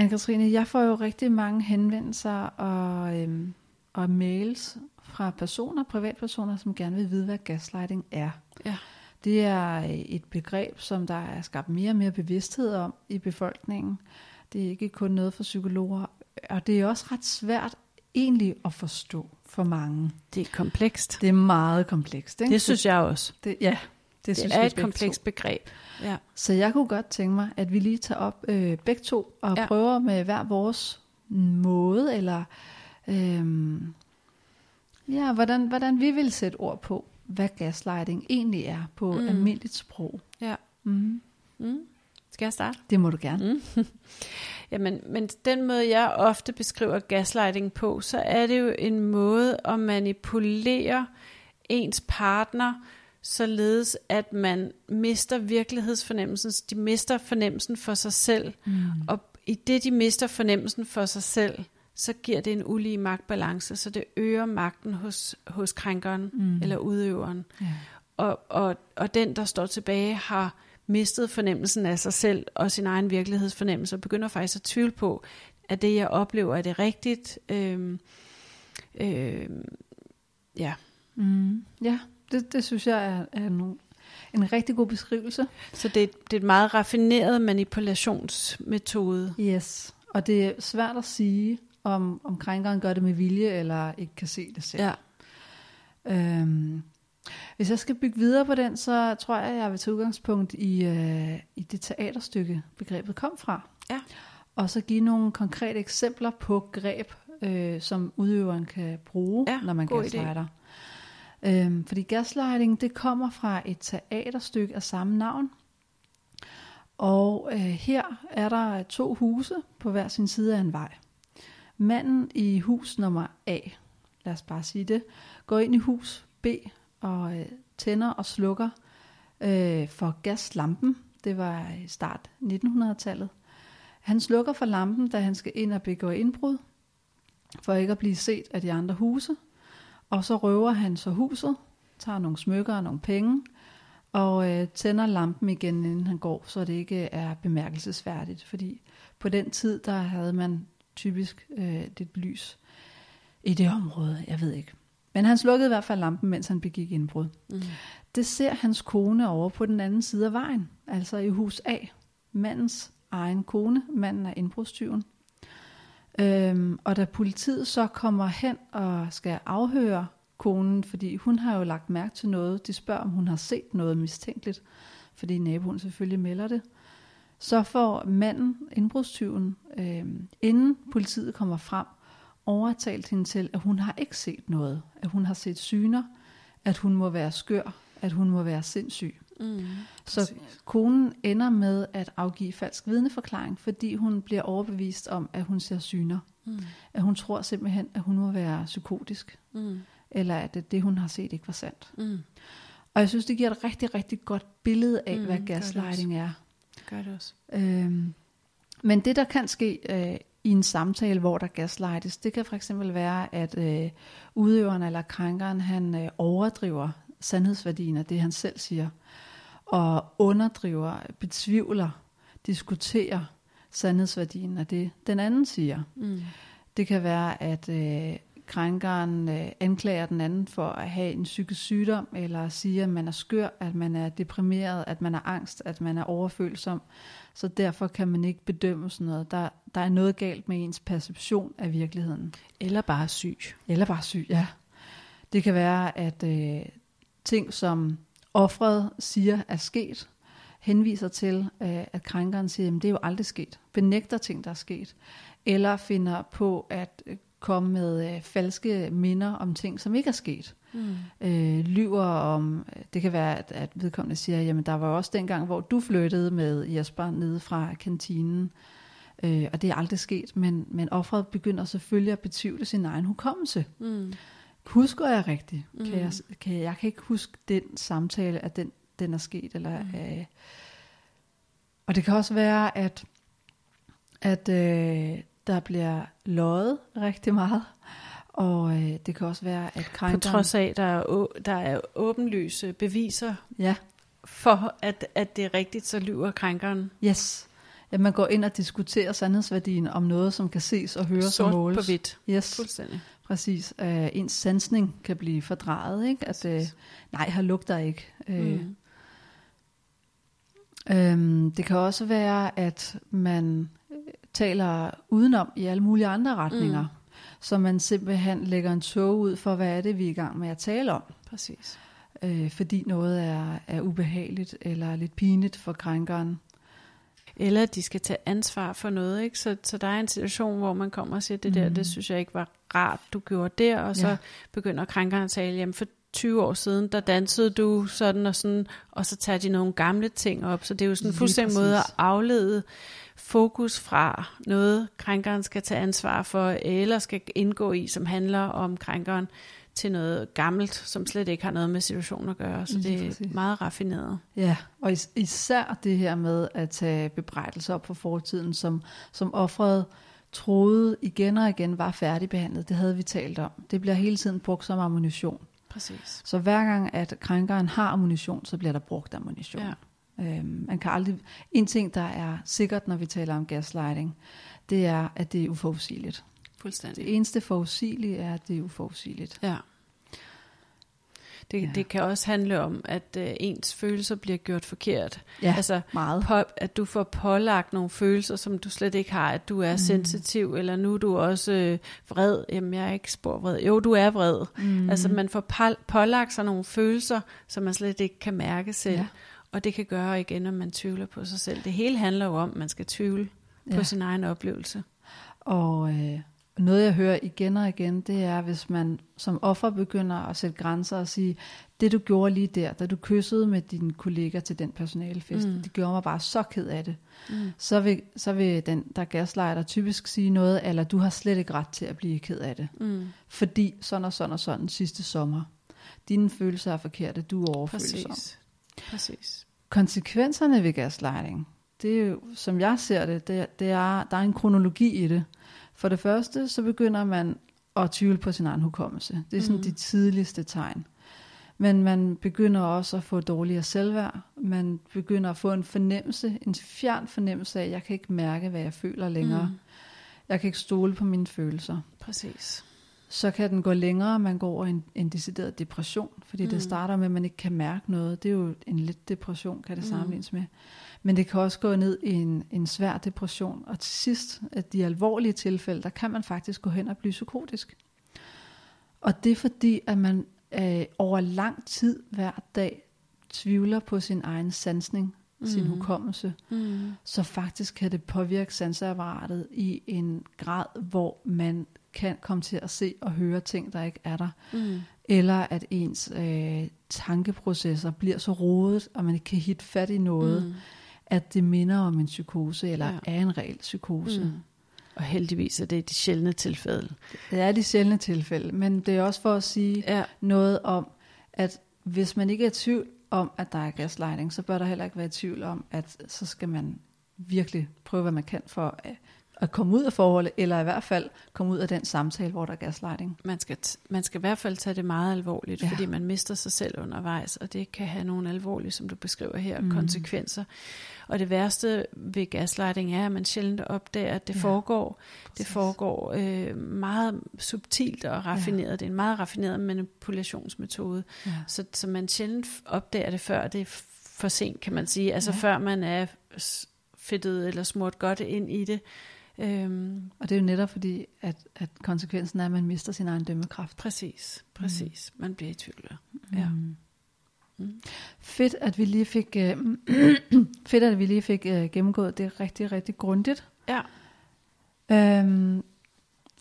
Anne-Katrine, jeg får jo rigtig mange henvendelser og, øhm, og mails fra personer, privatpersoner, som gerne vil vide, hvad gaslighting er. Ja. Det er øh, et begreb, som der er skabt mere og mere bevidsthed om i befolkningen. Det er ikke kun noget for psykologer, og det er også ret svært egentlig at forstå for mange. Det er komplekst. Det er meget komplekst. Ikke? Det synes jeg også. Det, ja, Det synes er et komplekst to. begreb. Ja. Så jeg kunne godt tænke mig, at vi lige tager op øh, begge to og Ja. prøver med hver vores måde, eller øhm, ja, hvordan, hvordan vi vil sætte ord på, hvad gaslighting egentlig er på Mm. mm. almindeligt sprog. ja. Mm. Mm. Skal jeg starte? Det må du gerne. Mm. *laughs* Jamen, men den måde, jeg ofte beskriver gaslighting på, så er det jo en måde at manipulere ens partner, således at man mister virkelighedsfornemmelsen, de mister fornemmelsen for sig selv, Mm. og i det, de mister fornemmelsen for sig selv, så giver det en ulige magtbalance, så det øger magten hos, hos krænkeren Mm. eller udøveren. Ja. Og, og, og den, der står tilbage, har mistet fornemmelsen af sig selv og sin egen virkelighedsfornemmelse, og begynder faktisk at tvivle på, at det, jeg oplever, er det rigtigt. Øhm, øhm, ja, Mm. Ja, det, det synes jeg er, er no, en rigtig god beskrivelse. så det, det er et meget raffineret manipulationsmetode. Yes, og det er svært at sige, om, om krænkeren gør det med vilje, eller ikke kan se det selv. Ja. Øhm, hvis jeg skal bygge videre på den, så tror jeg, jeg vil tage udgangspunkt i, øh, i det teaterstykke, begrebet kom fra. Ja. Og så give nogle konkrete eksempler på greb, øh, som udøveren kan bruge, Ja, når man gaslighter. Øhm, fordi gaslighting, det kommer fra et teaterstykke af samme navn. Og øh, her er der to huse på hver sin side af en vej. Manden i hus nummer A, lad os bare sige det, går ind i hus B og øh, tænder og slukker øh, for gaslampen. Det var i start 1900-tallet. Han slukker for lampen, da han skal ind og begå indbrud, for ikke at blive set af de andre huse. Og så røver han så huset, tager nogle smykker og nogle penge, og øh, tænder lampen igen, inden han går, så det ikke er bemærkelsesværdigt. Fordi på den tid, der havde man typisk øh, lidt lys i det område, jeg ved ikke. Men han slukkede i hvert fald lampen, mens han begik indbrud. Mm. Det ser hans kone over på den anden side af vejen, altså i hus A. Mandens egen kone, manden er indbrudstyven. Øhm, og da politiet så kommer hen og skal afhøre konen, fordi hun har jo lagt mærke til noget, de spørger, om hun har set noget mistænkeligt, fordi naboen selvfølgelig melder det, så får manden, indbrudstyven, øhm, inden politiet kommer frem, overtalt hende til, at hun har ikke set noget, at hun har set syner, at hun må være skør, at hun må være sindssyg. Mm. Så Præcis. konen ender med at afgive falsk vidneforklaring, fordi hun bliver overbevist om, at hun ser syner. Mm. At hun tror simpelthen, at hun må være psykotisk, Mm. eller at det, det hun har set, ikke var sandt. Mm. Og jeg synes, det giver et rigtig, rigtig godt billede af, Mm, hvad gør gaslighting er. Det gør det også. Øhm, men det, der kan ske øh, i en samtale, hvor der gaslightes, det kan for eksempel være, at øh, udøveren eller krænkeren, han øh, overdriver sandhedsværdien af det, han selv siger, og underdriver, betvivler, diskuterer sandhedsværdien af det, den anden siger. Mm. Det kan være, at øh, krænkeren øh, anklager den anden for at have en psykisk sygdom, eller siger, at man er skør, at man er deprimeret, at man er angst, at man er overfølsom. Så derfor kan man ikke bedømme sådan noget. Der, der er noget galt med ens perception af virkeligheden. Eller bare syg. Eller bare syg, ja. Det kan være, at øh, ting, som offret siger er sket, henviser til, øh, at krænkeren siger, at det er jo aldrig sket. Benægter ting, der er sket. Eller finder på at øh, komme med øh, falske minder om ting, som ikke er sket. Mm. Øh, lyver om, det kan være, at, at vedkommende siger, jamen der var jo også dengang, hvor du flyttede med Jesper nede fra kantinen, øh, og det er aldrig sket, men, men offeret begynder selvfølgelig at betvivle sin egen hukommelse. Mm. Husker jeg rigtigt? Mm. Kan jeg, kan jeg, jeg kan ikke huske den samtale, at den, den er sket. Eller, mm. øh, og det kan også være, at, at øh, der bliver løjet rigtig meget. Og øh, det kan også være, at På krænkeren... trods af, der er, å- der er åbenlyse beviser Ja, for, at, at det er rigtigt, så lyver krænkeren yes. Ja, man går ind og diskuterer sandhedsværdien om noget, som kan ses og høres og sort måles. på hvidt. Yes, Fuldstændig. præcis. Uh, ens sansning kan blive fordrejet, ikke? At, uh, nej, her lugter ikke. Uh, Mm. Øhm, det kan også være, at man øh, taler udenom i alle mulige andre retninger. Mm. Så man simpelthen lægger en tog ud for, hvad er det, vi er i gang med at tale om. Præcis. øh, fordi noget er, er ubehageligt eller lidt pinligt for krænkeren. Eller de skal tage ansvar for noget, ikke? Så, så der er en situation, hvor man kommer og siger, det der, Mm. det synes jeg ikke var rart, du gjorde der, og så Ja. begynder krænkeren at tale, jamen for 20 år siden, der dansede du sådan og sådan, og så tager de nogle gamle ting op, så det er jo sådan en fuldstændig måde at aflede fokus fra noget, krænkeren skal tage ansvar for, eller skal indgå i, som handler om krænkeren, til noget gammelt, som slet ikke har noget med situationen at gøre, så det er meget raffineret. Ja, og is- især det her med at tage bebrejdelser op for fortiden, som, som offeret troede igen og igen var færdigbehandlet. Det havde vi talt om. Det bliver hele tiden brugt som ammunition. Præcis. Så hver gang, at krænkeren har ammunition, så bliver der brugt ammunition. Ja. Øhm, man kan aldrig... En ting, der er sikkert, når vi taler om gaslighting, det er, at det er uforudsigeligt. Fuldstændig. Det eneste forudsigelige er, at det er uforudsigeligt. Ja. Det, Ja. det kan også handle om, at øh, ens følelser bliver gjort forkert. Ja, Altså, meget. på, at du får pålagt nogle følelser, som du slet ikke har, at du er mm. sensitiv, eller nu er du også øh, vred. Jamen, jeg er ikke spor vred. Jo, du er vred. Mm. Altså, man får pålagt sig nogle følelser, som man slet ikke kan mærke selv. Ja. Og det kan gøre igen, når man tvivler på sig selv. Det hele handler jo om, at man skal tvivle ja. på sin egen oplevelse. Og øh, noget jeg hører igen og igen, det er, hvis man som offer begynder at sætte grænser og sige, det du gjorde lige der, da du kyssede med din kollega til den personalefest, mm. det gjorde mig bare så ked af det. Mm. Så, vil, så vil den, der gaslighter typisk sige noget, eller du har slet ikke ret til at blive ked af det. Mm. Fordi sådan og sådan og sådan sidste sommer. Dine følelser er forkerte, du er overfølsom. Præcis. Præcis. Konsekvenserne ved gaslighting, det er jo, som jeg ser det, det, det er, der er en kronologi i det. For det første, så begynder man at tvivle på sin egen hukommelse. Det er sådan mm. de tidligste tegn. Men man begynder også at få dårligere selvværd. Man begynder at få en fornemmelse, en fjern fornemmelse af, at jeg kan ikke mærke, hvad jeg føler længere. Mm. Jeg kan ikke stole på mine følelser. Præcis. Så kan den gå længere, man går over i en, en decideret depression, fordi mm. det starter med, at man ikke kan mærke noget. Det er jo en let depression, kan det sammenlignes med. Men det kan også gå ned i en, en svær depression, og til sidst, at de alvorlige tilfælde, der kan man faktisk gå hen og blive psykotisk. Og det er fordi, at man øh, over lang tid hver dag tvivler på sin egen sansning, mm. sin hukommelse, Mm. så faktisk kan det påvirke sanseapparatet i en grad, hvor man kan komme til at se og høre ting, der ikke er der. Mm. Eller at ens øh, tankeprocesser bliver så rodet, og man ikke kan hitte fat i noget, mm. at det minder om en psykose, eller ja. Er en reel psykose. Mm. Og heldigvis er det de sjældne tilfælde. Det er de sjældne tilfælde, men det er også for at sige Ja. noget om, at hvis man ikke er i tvivl om, at der er gaslighting, så bør der heller ikke være i tvivl om, at så skal man virkelig prøve, hvad man kan for at, at komme ud af forholdet, eller i hvert fald komme ud af den samtale, hvor der er gaslighting. Man skal, man skal i hvert fald tage det meget alvorligt, Ja. fordi man mister sig selv undervejs, og det kan have nogle alvorlige, som du beskriver her, mm. konsekvenser. Og det værste ved gaslighting er, at man sjældent opdager, at det Ja. foregår. Præcis. Det foregår øh, meget subtilt og raffineret. Ja. Det er en meget raffineret manipulationsmetode, Ja. så, så man sjældent opdager det, før det er for sent, kan man sige. Altså Ja. før man er fedtet eller smurt godt ind i det. Øhm, Og det er jo netop fordi, at, at konsekvensen er, at man mister sin egen dømmekraft. præcis, præcis. Man bliver i tvivl. Ja. Mm. Mm. Fedt, at vi lige fik, øh, *clears throat* fedt, at vi lige fik øh, gennemgået det rigtig, rigtig grundigt. Ja. Øhm,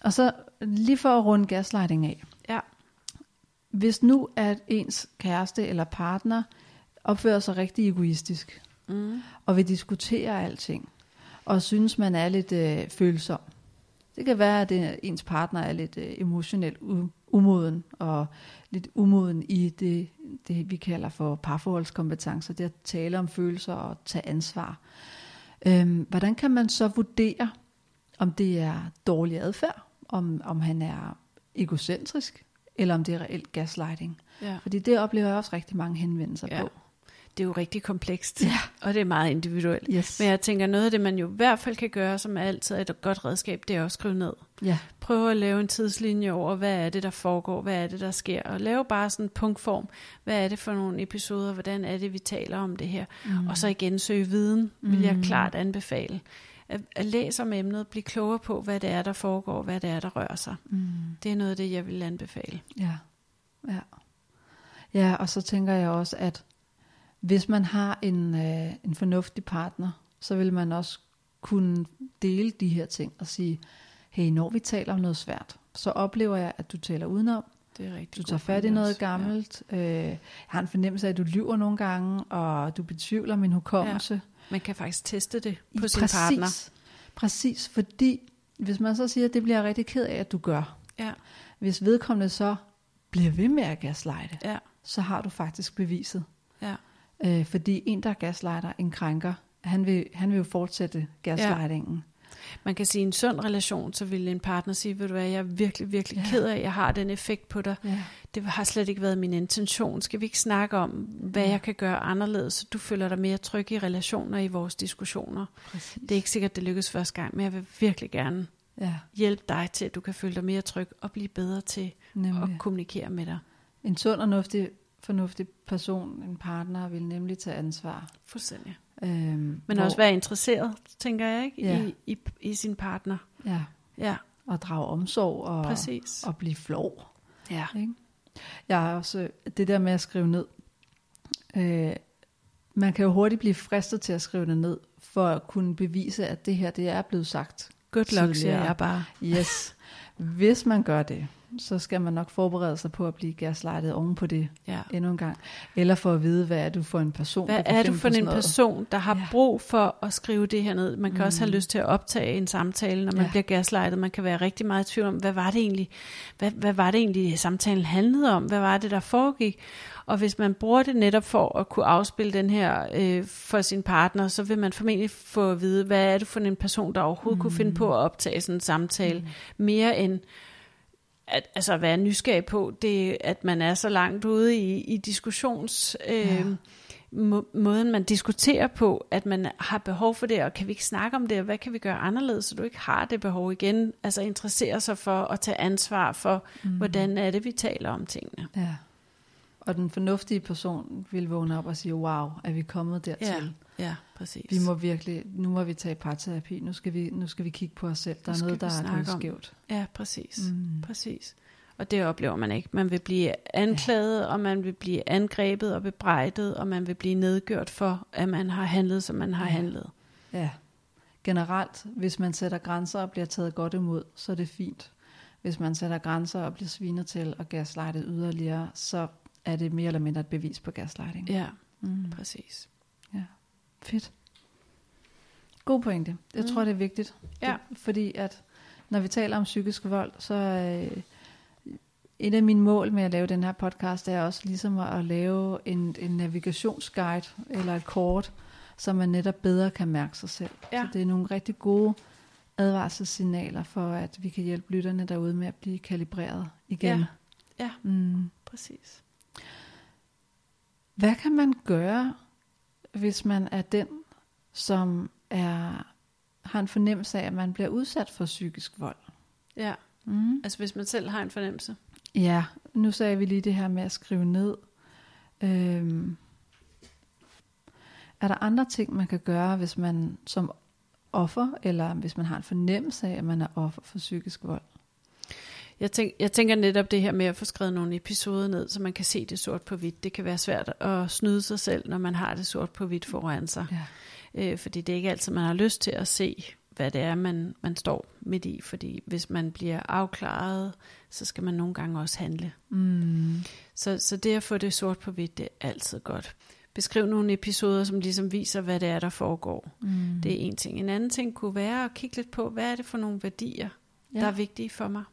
og så lige for at runde gaslighting af. Ja. Hvis nu at ens kæreste eller partner opfører sig rigtig egoistisk, Mm. og vil diskutere alting, og synes, man er lidt øh, følsom. Det kan være, at det, ens partner er lidt øh, emotionelt umoden, og lidt umoden i det, det, vi kalder for parforholdskompetencer, det at tale om følelser og tage ansvar. Øhm, hvordan kan man så vurdere, om det er dårlig adfærd, om, om han er egocentrisk, eller om det er reelt gaslighting? Ja. Fordi det oplever jeg også rigtig mange henvendelser Ja. på. Det er jo rigtig komplekst, Ja. og det er meget individuelt. Yes. Men jeg tænker, noget af det, man jo i hvert fald kan gøre, som altid er et godt redskab, det er at skrive ned. Ja, Prøve at lave en tidslinje over, hvad er det, der foregår, hvad er det, der sker, og lave bare sådan en punktform. Hvad er det for nogle episoder, hvordan er det, vi taler om det her? Mm. Og så igen søge viden, vil jeg Mm. klart anbefale. At, at læse om emnet, blive klogere på, hvad det er, der foregår, hvad det er, der rører sig. mm. Det er noget af det, jeg vil anbefale. Ja, ja. Ja, og så tænker jeg også, at hvis man har en, øh, en fornuftig partner, så vil man også kunne dele de her ting og sige, hey, når vi taler om noget svært, så oplever jeg, at du taler udenom. Det er rigtig Du tager fat i noget gammelt. Øh, jeg har en fornemmelse af, at du lyver nogle gange, og du betvivler min hukommelse. Ja. Man kan faktisk teste det på I- sin præcis, partner. Præcis, fordi hvis man så siger, at det bliver jeg rigtig ked af, at du gør. Ja, Hvis vedkommende så bliver ved med at gaslighte, ja, så har du faktisk beviset. ja. Øh, fordi en, der gaslighter, en krænker, han vil, han vil jo fortsætte gaslightingen. Man kan sige, i en sund relation, så vil en partner sige, ved du hvad, jeg er virkelig, virkelig Ja. ja. ked af, at jeg har den effekt på dig. Ja. Det har slet ikke været min intention. Skal vi ikke snakke om, hvad Ja. jeg kan gøre anderledes, så du føler dig mere tryg i relationer i vores diskussioner? Præcis. Det er ikke sikkert, det lykkes første gang, men jeg vil virkelig gerne Ja, hjælpe dig til, at du kan føle dig mere tryg og blive bedre til nemlig. at kommunikere med dig. En sund og fornuftig, fornuftig person, en partner, vil nemlig tage ansvar. Fuldstændig. Øhm, Men hvor- også være interesseret, tænker jeg, ikke? Ja. I, i, I sin partner. Ja, Ja, og drage omsorg og, præcis. og blive flov. Ja. Ikke? Jeg har også det der med at skrive ned. Øh, man kan jo hurtigt blive fristet til at skrive det ned, for at kunne bevise, at det her det er blevet sagt. Good luck, siger jeg bare. Yes. Hvis man gør det, så skal man nok forberede sig på at blive gaslightet oven på det Ja. endnu en gang. Eller for at vide, hvad er du for en person, Hvad er du for en noget. person, der har Ja. brug for at skrive det her ned? Man kan mm. også have Mm. lyst til at optage en samtale, når man Ja. ja. bliver gaslightet. Man kan være rigtig meget i tvivl om, hvad var det egentlig, hvad, hvad var det egentlig samtalen handlede om? Hvad var det, der foregik? Og hvis man bruger det netop for at kunne afspille den her øh, for sin partner, så vil man formentlig få at vide, hvad er det for en person, der overhovedet mm. kunne finde på at optage sådan en samtale. Mm. Mere end at, altså være nysgerrig på, det, at man er så langt ude i, i diskussions... Øh, Ja. ja må, måden, man diskuterer på, at man har behov for det, og kan vi ikke snakke om det, og hvad kan vi gøre anderledes, så du ikke har det behov igen? Altså interessere sig for at tage ansvar for, mm. hvordan er det, vi taler om tingene. Ja. Og den fornuftige person vil vågne op og sige, wow, er vi kommet dertil? ja præcis. Vi må virkelig, nu må vi tage parterapi, nu skal vi, nu skal vi kigge på os selv. Der er noget, der er skævt. Ja, præcis. Mm. Præcis. Og det oplever man ikke. Man vil blive anklaget, og man vil blive angrebet og bebrejdet, og man vil blive nedgjort for, at man har handlet, som man har Ja. handlet. Ja. Generelt, hvis man sætter grænser og bliver taget godt imod, så er det fint. Hvis man sætter grænser og bliver svinet til og gaslightet yderligere, så er det mere eller mindre et bevis på gaslighting. Ja, Mm. præcis. Fedt. God pointe. Jeg Mm. tror, det er vigtigt. Ja. Det, fordi at når vi taler om psykisk vold, så øh, et af mine mål med at lave den her podcast, er også ligesom at, at lave en, en navigationsguide eller et kort, så man netop bedre kan mærke sig selv. Ja. Så det er nogle rigtig gode advarselssignaler for, at vi kan hjælpe lytterne derude med at blive kalibreret igen. Ja. Ja. Mm. Præcis. Hvad kan man gøre, hvis man er den, som er, har en fornemmelse af, at man bliver udsat for psykisk vold? Ja, Mm. altså hvis man selv har en fornemmelse. Ja, nu sagde vi lige det her med at skrive ned. Øhm, er der andre ting, man kan gøre, hvis man som offer, eller hvis man har en fornemmelse af, at man er offer for psykisk vold? Jeg, tænk, jeg tænker netop det her med at få skrevet nogle episoder ned, så man kan se det sort på hvidt. Det kan være svært at snyde sig selv, når man har det sort på hvidt foran sig. Ja. Øh, fordi det er ikke altid, man har lyst til at se, hvad det er, man, man står midt i. Fordi hvis man bliver afklaret, så skal man nogle gange også handle. Mm. Så, så det at få det sort på hvidt, det er altid godt. Beskriv nogle episoder, som ligesom viser, hvad det er, der foregår. Mm. Det er en ting. En anden ting kunne være at kigge lidt på, hvad er det for nogle værdier, ja. der er vigtige for mig.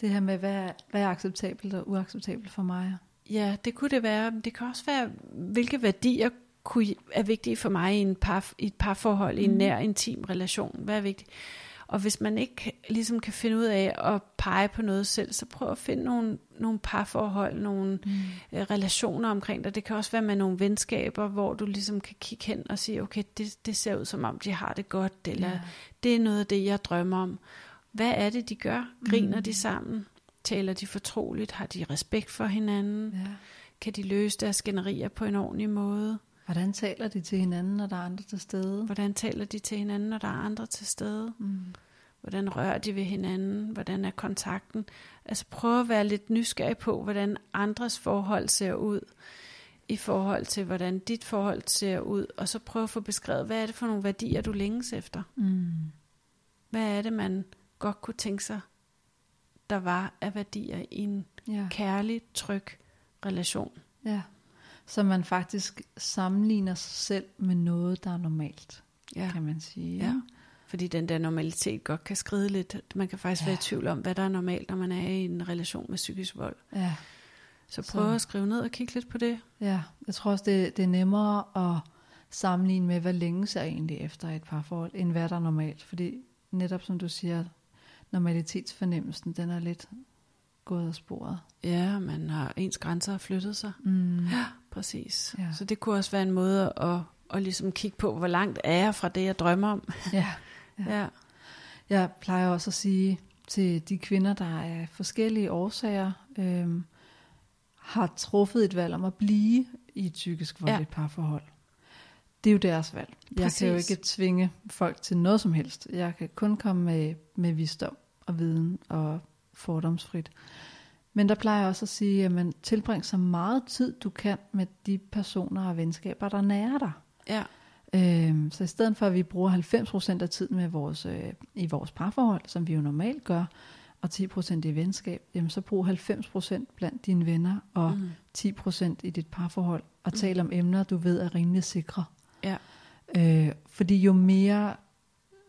Det her med, hvad er, hvad er acceptabelt og uacceptabelt for mig? Ja, det kunne det være. Men det kan også være, hvilke værdier kunne, er vigtige for mig i, en par, i et parforhold, i en Mhm. nær, intim relation. Hvad er vigtigt? Og hvis man ikke ligesom kan finde ud af at pege på noget selv, så prøv at finde nogle, nogle parforhold, nogle Mm. øh, relationer omkring dig. Det kan også være med nogle venskaber, hvor du ligesom kan kigge hen og sige, okay, det, det ser ud som om, de har det godt, eller Ja. det er noget af det, jeg drømmer om. Hvad er det, de gør? Griner Mm. de sammen? Taler de fortroligt? Har de respekt for hinanden? Ja. Kan de løse deres skænderier på en ordentlig måde? Hvordan taler de til hinanden, når der er andre til stede? Hvordan taler de til hinanden, når der er andre til stede? Mm. Hvordan rører de ved hinanden? Hvordan er kontakten? Altså prøv at være lidt nysgerrig på, hvordan andres forhold ser ud i forhold til, hvordan dit forhold ser ud, og så prøv at få beskrevet, hvad er det for nogle værdier, du længes efter? Mm. Hvad er det, man godt kunne tænke sig, der var af værdier i en Ja. kærlig, tryg relation? ja. Så man faktisk sammenligner sig selv med noget, der er normalt, Ja. kan man sige. Ja. Fordi den der normalitet godt kan skride lidt. Man kan faktisk ja. være i tvivl om, hvad der er normalt, når man er i en relation med psykisk vold. ja. Så Så- prøv at skrive ned og kigge lidt på det. Ja, jeg tror også, det, det er nemmere at sammenligne med, hvad længe ser egentlig efter et parforhold, end hvad der er normalt. Fordi netop som du siger, normalitetsfornemmelsen, den er lidt gået af sporet. Ja, man har ens grænser har flyttet sig. Mm. Ja, præcis. Ja. Så det kunne også være en måde at, at ligesom kigge på, hvor langt er jeg fra det, jeg drømmer om. Ja. *laughs* Ja. ja. Jeg plejer også at sige til de kvinder, der af forskellige årsager øhm, har truffet et valg om at blive i et psykisk voldeligt ja. parforhold. Det er jo deres valg. Jeg kan jo Præcis. ikke tvinge folk til noget som helst. Jeg kan kun komme med, med visdom og viden og fordomsfrit. Men der plejer jeg også at sige, at man tilbringer så meget tid, du kan med de personer og venskaber, der nærer dig. ja. Øhm, så i stedet for, at vi bruger 90% af tiden med vores, øh, i vores parforhold, som vi jo normalt gør, og 10% i venskab, jamen så brug 90% blandt dine venner, og Mm. 10% i dit parforhold, og tal om emner, du ved er rimelig sikre. Ja. Øh, fordi jo mere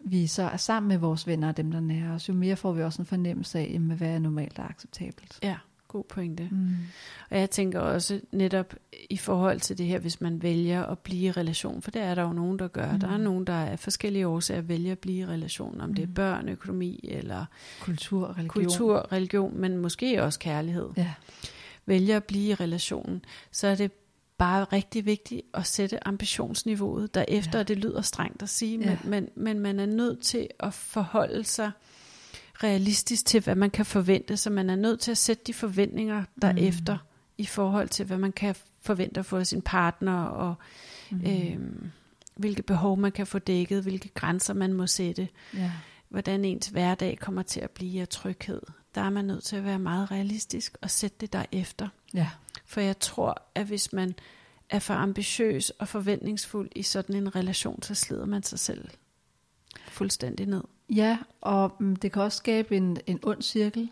vi så er sammen med vores venner og dem, der nærer os, jo mere får vi også en fornemmelse af, jamen, hvad er normalt og acceptabelt. ja, god pointe. Mm. Og jeg tænker også netop i forhold til det her, hvis man vælger at blive i relation, for det er der jo nogen, der gør. Mm. Der er nogen, der af forskellige årsager vælger at blive i relation, om det er Mm. børn, økonomi eller Kultur, religion. kultur, religion, men måske også kærlighed. Ja, Vælger at blive i relationen, så er det bare rigtig vigtigt at sætte ambitionsniveauet derefter, Ja. og det lyder strengt at sige, Ja. men, men, men man er nødt til at forholde sig realistisk til, hvad man kan forvente, så man er nødt til at sætte de forventninger derefter mm. i forhold til, hvad man kan forvente at få af sin partner, og mm. mm. øhm, hvilke behov man kan få dækket, hvilke grænser man må sætte, ja. hvordan ens hverdag kommer til at blive af tryghed. Der er man nødt til at være meget realistisk og sætte det derefter. ja. For jeg tror, at hvis man er for ambitiøs og forventningsfuld i sådan en relation, så slider man sig selv fuldstændig ned. Ja, og mm, det kan også skabe en, en ond cirkel,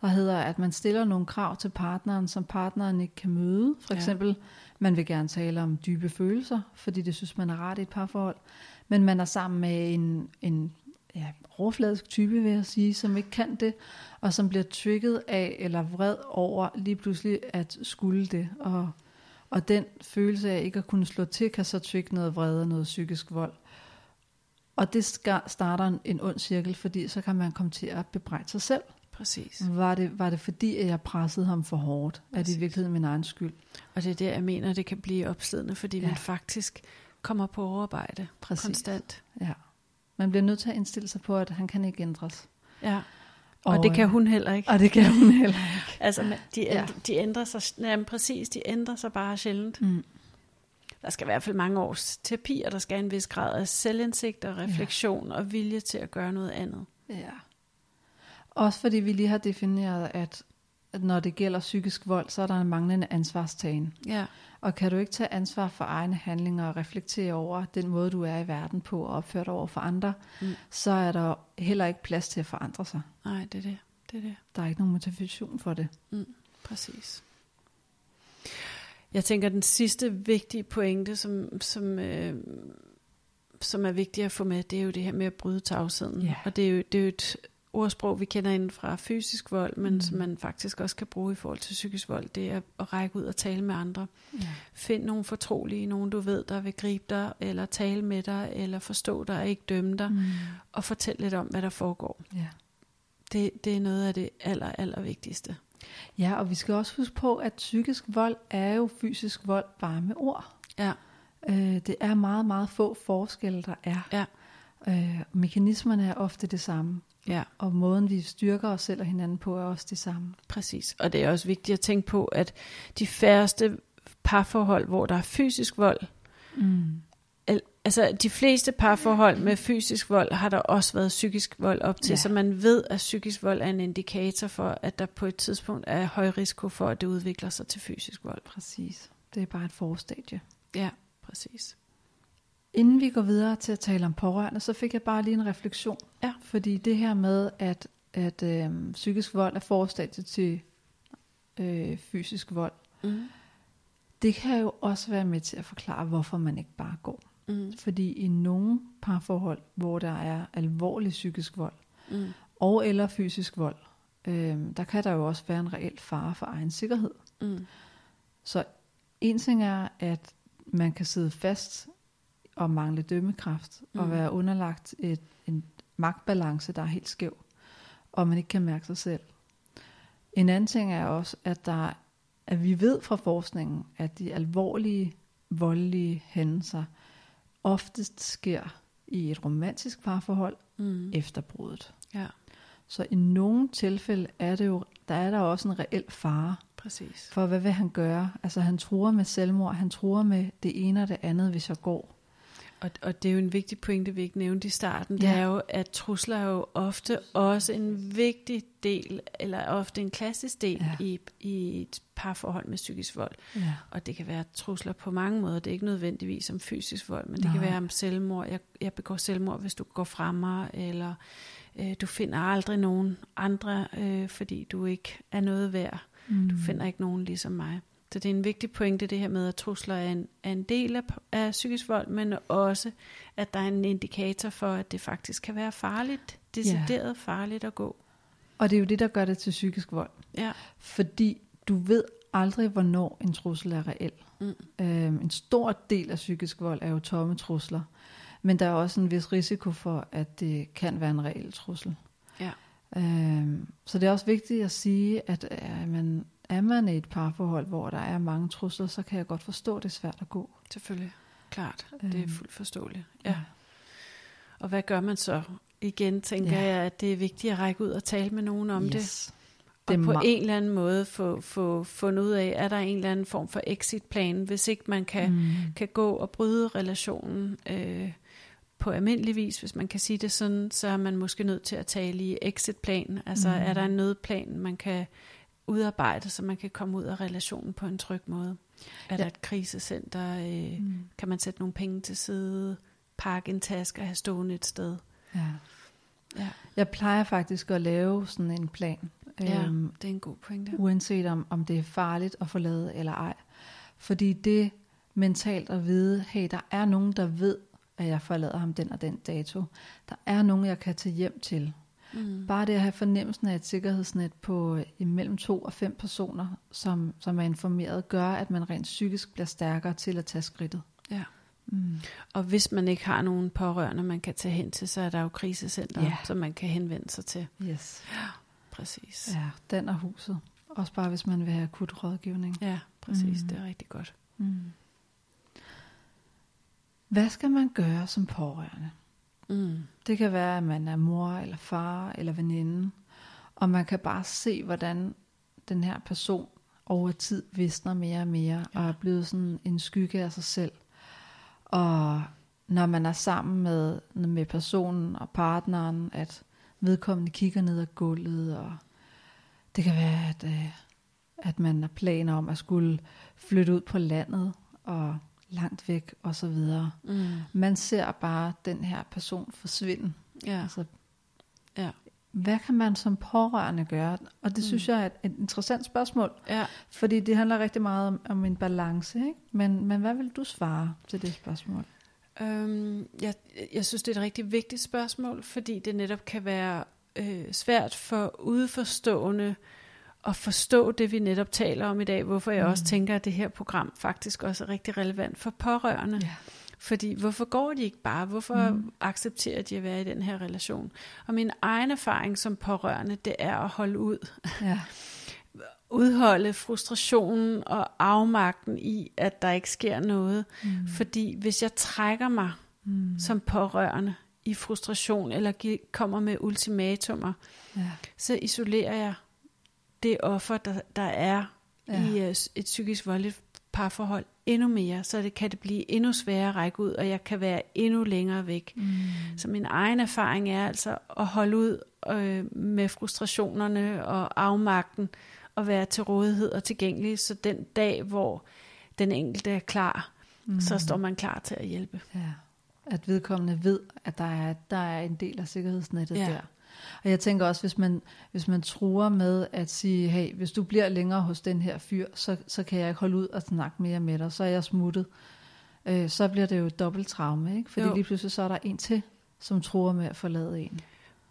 der hedder, at man stiller nogle krav til partneren, som partneren ikke kan møde. For Ja. eksempel, man vil gerne tale om dybe følelser, fordi det synes man er rart i et parforhold. Men man er sammen med en, en ja, overfladisk type, vil jeg sige, som ikke kan det, og som bliver trigget af eller vred over lige pludselig at skulle det. Og, og den følelse af ikke at kunne slå til, kan så trigge noget vrede og noget psykisk vold. Og det starter en, en ond cirkel, fordi så kan man komme til at bebrejde sig selv. Præcis. Var det, var det fordi, at jeg pressede ham for hårdt? Er det i Præcis. virkeligheden min egen skyld? Og det er der, jeg mener, det kan blive opslidende, fordi ja. man faktisk kommer på overarbejde Præcis. konstant. Ja. Man bliver nødt til at indstille sig på, at han kan ikke ændres. Ja. Og, og det kan hun heller ikke. Og det kan hun heller *laughs* ikke. Altså, de, Ja. de ændrer sig, jamen præcis, de ændrer sig bare sjældent. Mm. Der skal i hvert fald mange års terapi, og der skal en vis grad af selvindsigt og refleksion ja. og vilje til at gøre noget andet. Ja. Også fordi vi lige har defineret, at, at når det gælder psykisk vold, så er der en manglende ansvarstagen. Ja, Og kan du ikke tage ansvar for egne handlinger og reflektere over den måde, du er i verden på og opføre dig over for andre, Mm. så er der heller ikke plads til at forandre sig. nej, det er det. Det er det. Der er ikke nogen motivation for det. Præcis. Jeg tænker, den sidste vigtige pointe, som, som, øh, som er vigtig at få med, det er jo det her med at bryde tavsheden. Ja. Og det er, jo, det er jo et ordsprog, vi kender inden fra fysisk vold, men Mm. som man faktisk også kan bruge i forhold til psykisk vold. Det er at række ud og tale med andre. Ja. Find nogle fortrolige, nogen du ved, der vil gribe dig, eller tale med dig, eller forstå dig og ikke dømme dig, mm. Og fortælle lidt om, hvad der foregår. ja. Det, det er noget af det aller, aller vigtigste. Ja, og vi skal også huske på, at psykisk vold er jo fysisk vold bare med ord. Ja, Øh, det er meget, meget få forskelle, der er. ja, Øh, mekanismerne er ofte det samme, ja. og måden vi styrker os selv og hinanden på er også det samme. Præcis, og det er også vigtigt at tænke på, at de færreste parforhold, hvor der er fysisk vold, Mm. altså de fleste parforhold med fysisk vold har der også været psykisk vold op til, Ja. ja. så man ved, at psykisk vold er en indikator for, at der på et tidspunkt er høj risiko for, at det udvikler sig til fysisk vold. Præcis. Det er bare et forstadie. Ja, præcis. Inden vi går videre til at tale om pårørende, så fik jeg bare lige en refleksion. Ja. Fordi det her med, at, at øh, psykisk vold er forstadie til øh, fysisk vold, Mm. det kan jo også være med til at forklare, hvorfor man ikke bare går. Mm. Fordi i nogle parforhold, hvor der er alvorlig psykisk vold, Mm. og eller fysisk vold, øh, der kan der jo også være en reel fare for egen sikkerhed. Mm. Så en ting er, at man kan sidde fast og mangle dømmekraft, mm. og være underlagt et, en magtbalance, der er helt skæv, og man ikke kan mærke sig selv. En anden ting er også, at, der, at vi ved fra forskningen, at de alvorlige, voldelige hændelser oftest sker i et romantisk parforhold Mm. efter bruddet. Ja, Så i nogle tilfælde er det jo, der er der også en reel fare præcis. for hvad vil han gøre? Altså han truer med selvmord, han truer med det ene og det andet, hvis jeg går. Og, og det er jo en vigtig pointe, vi ikke nævnte i starten. Det Ja. er jo, at trusler er jo ofte også en vigtig del, eller ofte en klassisk del Ja. i, i et parforhold med psykisk vold. Ja. Og det kan være trusler på mange måder. Det er ikke nødvendigvis om fysisk vold, men det kan Nej. være om selvmord. Jeg, jeg begår selvmord, hvis du går fra mig, eller øh, du finder aldrig nogen andre, øh, fordi du ikke er noget værd. Mm. Du finder ikke nogen ligesom mig. Så det er en vigtig pointe, det her med, at trusler er en, er en del af, af psykisk vold, men også, at der er en indikator for, at det faktisk kan være farligt, decideret farligt at gå. Og det er jo det, der gør det til psykisk vold. Ja. Fordi du ved aldrig, hvornår en trussel er reel. Mm. Øhm, en stor del af psykisk vold er jo tomme trusler. Men der er også en vis risiko for, at det kan være en reel trussel. Ja. Øhm, så det er også vigtigt at sige, at er man, er man i et parforhold, hvor der er mange trusler, så kan jeg godt forstå, at det er svært at gå. Selvfølgelig. Klart. Det er Øhm, fuldt forståeligt. Ja. Og hvad gør man så? Igen tænker Ja. jeg, at det er vigtigt at række ud og tale med nogen om det. yes. Og Det er på en eller anden måde få, få fundet ud af, er der en eller anden form for exit-plan, hvis ikke man kan, mm. Kan gå og bryde relationen øh, på almindelig vis, hvis man kan sige det sådan, så er man måske nødt til at tale i exit-plan. Altså mm. er der en nødplan, man kan udarbejde, så man kan komme ud af relationen på en tryg måde. Er Ja. der et krisecenter? Øh, Mm. kan man sætte nogle penge til side? Pakke en taske og have stående et sted? Ja. Ja, Jeg plejer faktisk at lave sådan en plan. Ja. Øhm, det er en god pointe. uanset om, om det er farligt at forlade eller ej. Fordi det mentalt at vide, hey, der er nogen, der ved, at jeg forlader ham den og den dato. Der er nogen, jeg kan tage hjem til. Mm. Bare det at have fornemmelsen af et sikkerhedsnet på øh, imellem to og fem personer, som, som er informeret, gør, at man rent psykisk bliver stærkere til at tage skridtet. Ja. Mm. Og hvis man ikke har nogen pårørende, man kan tage hen til, så er der jo krisecenter, Ja. som man kan henvende sig til. Yes. Præcis. Ja, den og huset. Også bare hvis man vil have akut rådgivning. Ja, præcis. Mm. Det er rigtig godt. Mm. Hvad skal man gøre som pårørende? Mm. Det kan være, at man er mor eller far eller veninde, og man kan bare se, hvordan den her person over tid visner mere og mere, ja. og er blevet sådan en skygge af sig selv. Og når man er sammen med, med personen og partneren, at vedkommende kigger ned ad gulvet, og det kan være, at, øh, at man har planer om at skulle flytte ud på landet, og langt væk, og så videre. Mm. Man ser bare den her person forsvinde. Ja. Altså, Ja. hvad kan man som pårørende gøre? Og det Mm. synes jeg er et, et interessant spørgsmål, ja. fordi det handler rigtig meget om, om en balance. Ikke? Men, men hvad vil du svare til det spørgsmål? Øhm, jeg, jeg synes, det er et rigtig vigtigt spørgsmål, fordi det netop kan være øh, svært for udforstående at forstå det, vi netop taler om i dag, hvorfor jeg Mm. også tænker, at det her program faktisk også er rigtig relevant for pårørende. Ja. Fordi hvorfor går de ikke bare? Hvorfor Mm. accepterer de at være i den her relation? Og min egen erfaring som pårørende, det er at holde ud. Ja. *laughs* Udholde frustrationen og afmagten i, at der ikke sker noget. Mm. Fordi hvis jeg trækker mig Mm. som pårørende i frustration, eller kommer med ultimatumer, Ja. så isolerer jeg det offer, der, der er Ja. i uh, et psykisk voldeligt parforhold endnu mere, så det kan det blive endnu sværere at række ud, og jeg kan være endnu længere væk. Mm. Så min egen erfaring er altså at holde ud øh, med frustrationerne og afmagten, og være til rådighed og tilgængelig, så den dag, hvor den enkelte er klar, mm. så står man klar til at hjælpe. Ja. At vedkommende ved, at der er, der er en del af sikkerhedsnettet ja. der. Og jeg tænker også, hvis man, hvis man truer med at sige, hey, hvis du bliver længere hos den her fyr, så, så kan jeg ikke holde ud og snakke mere med dig, så er jeg smuttet. Øh, så bliver det jo dobbelt traume, ikke? Fordi jo. lige pludselig så er der en til, som truer med at forlade en.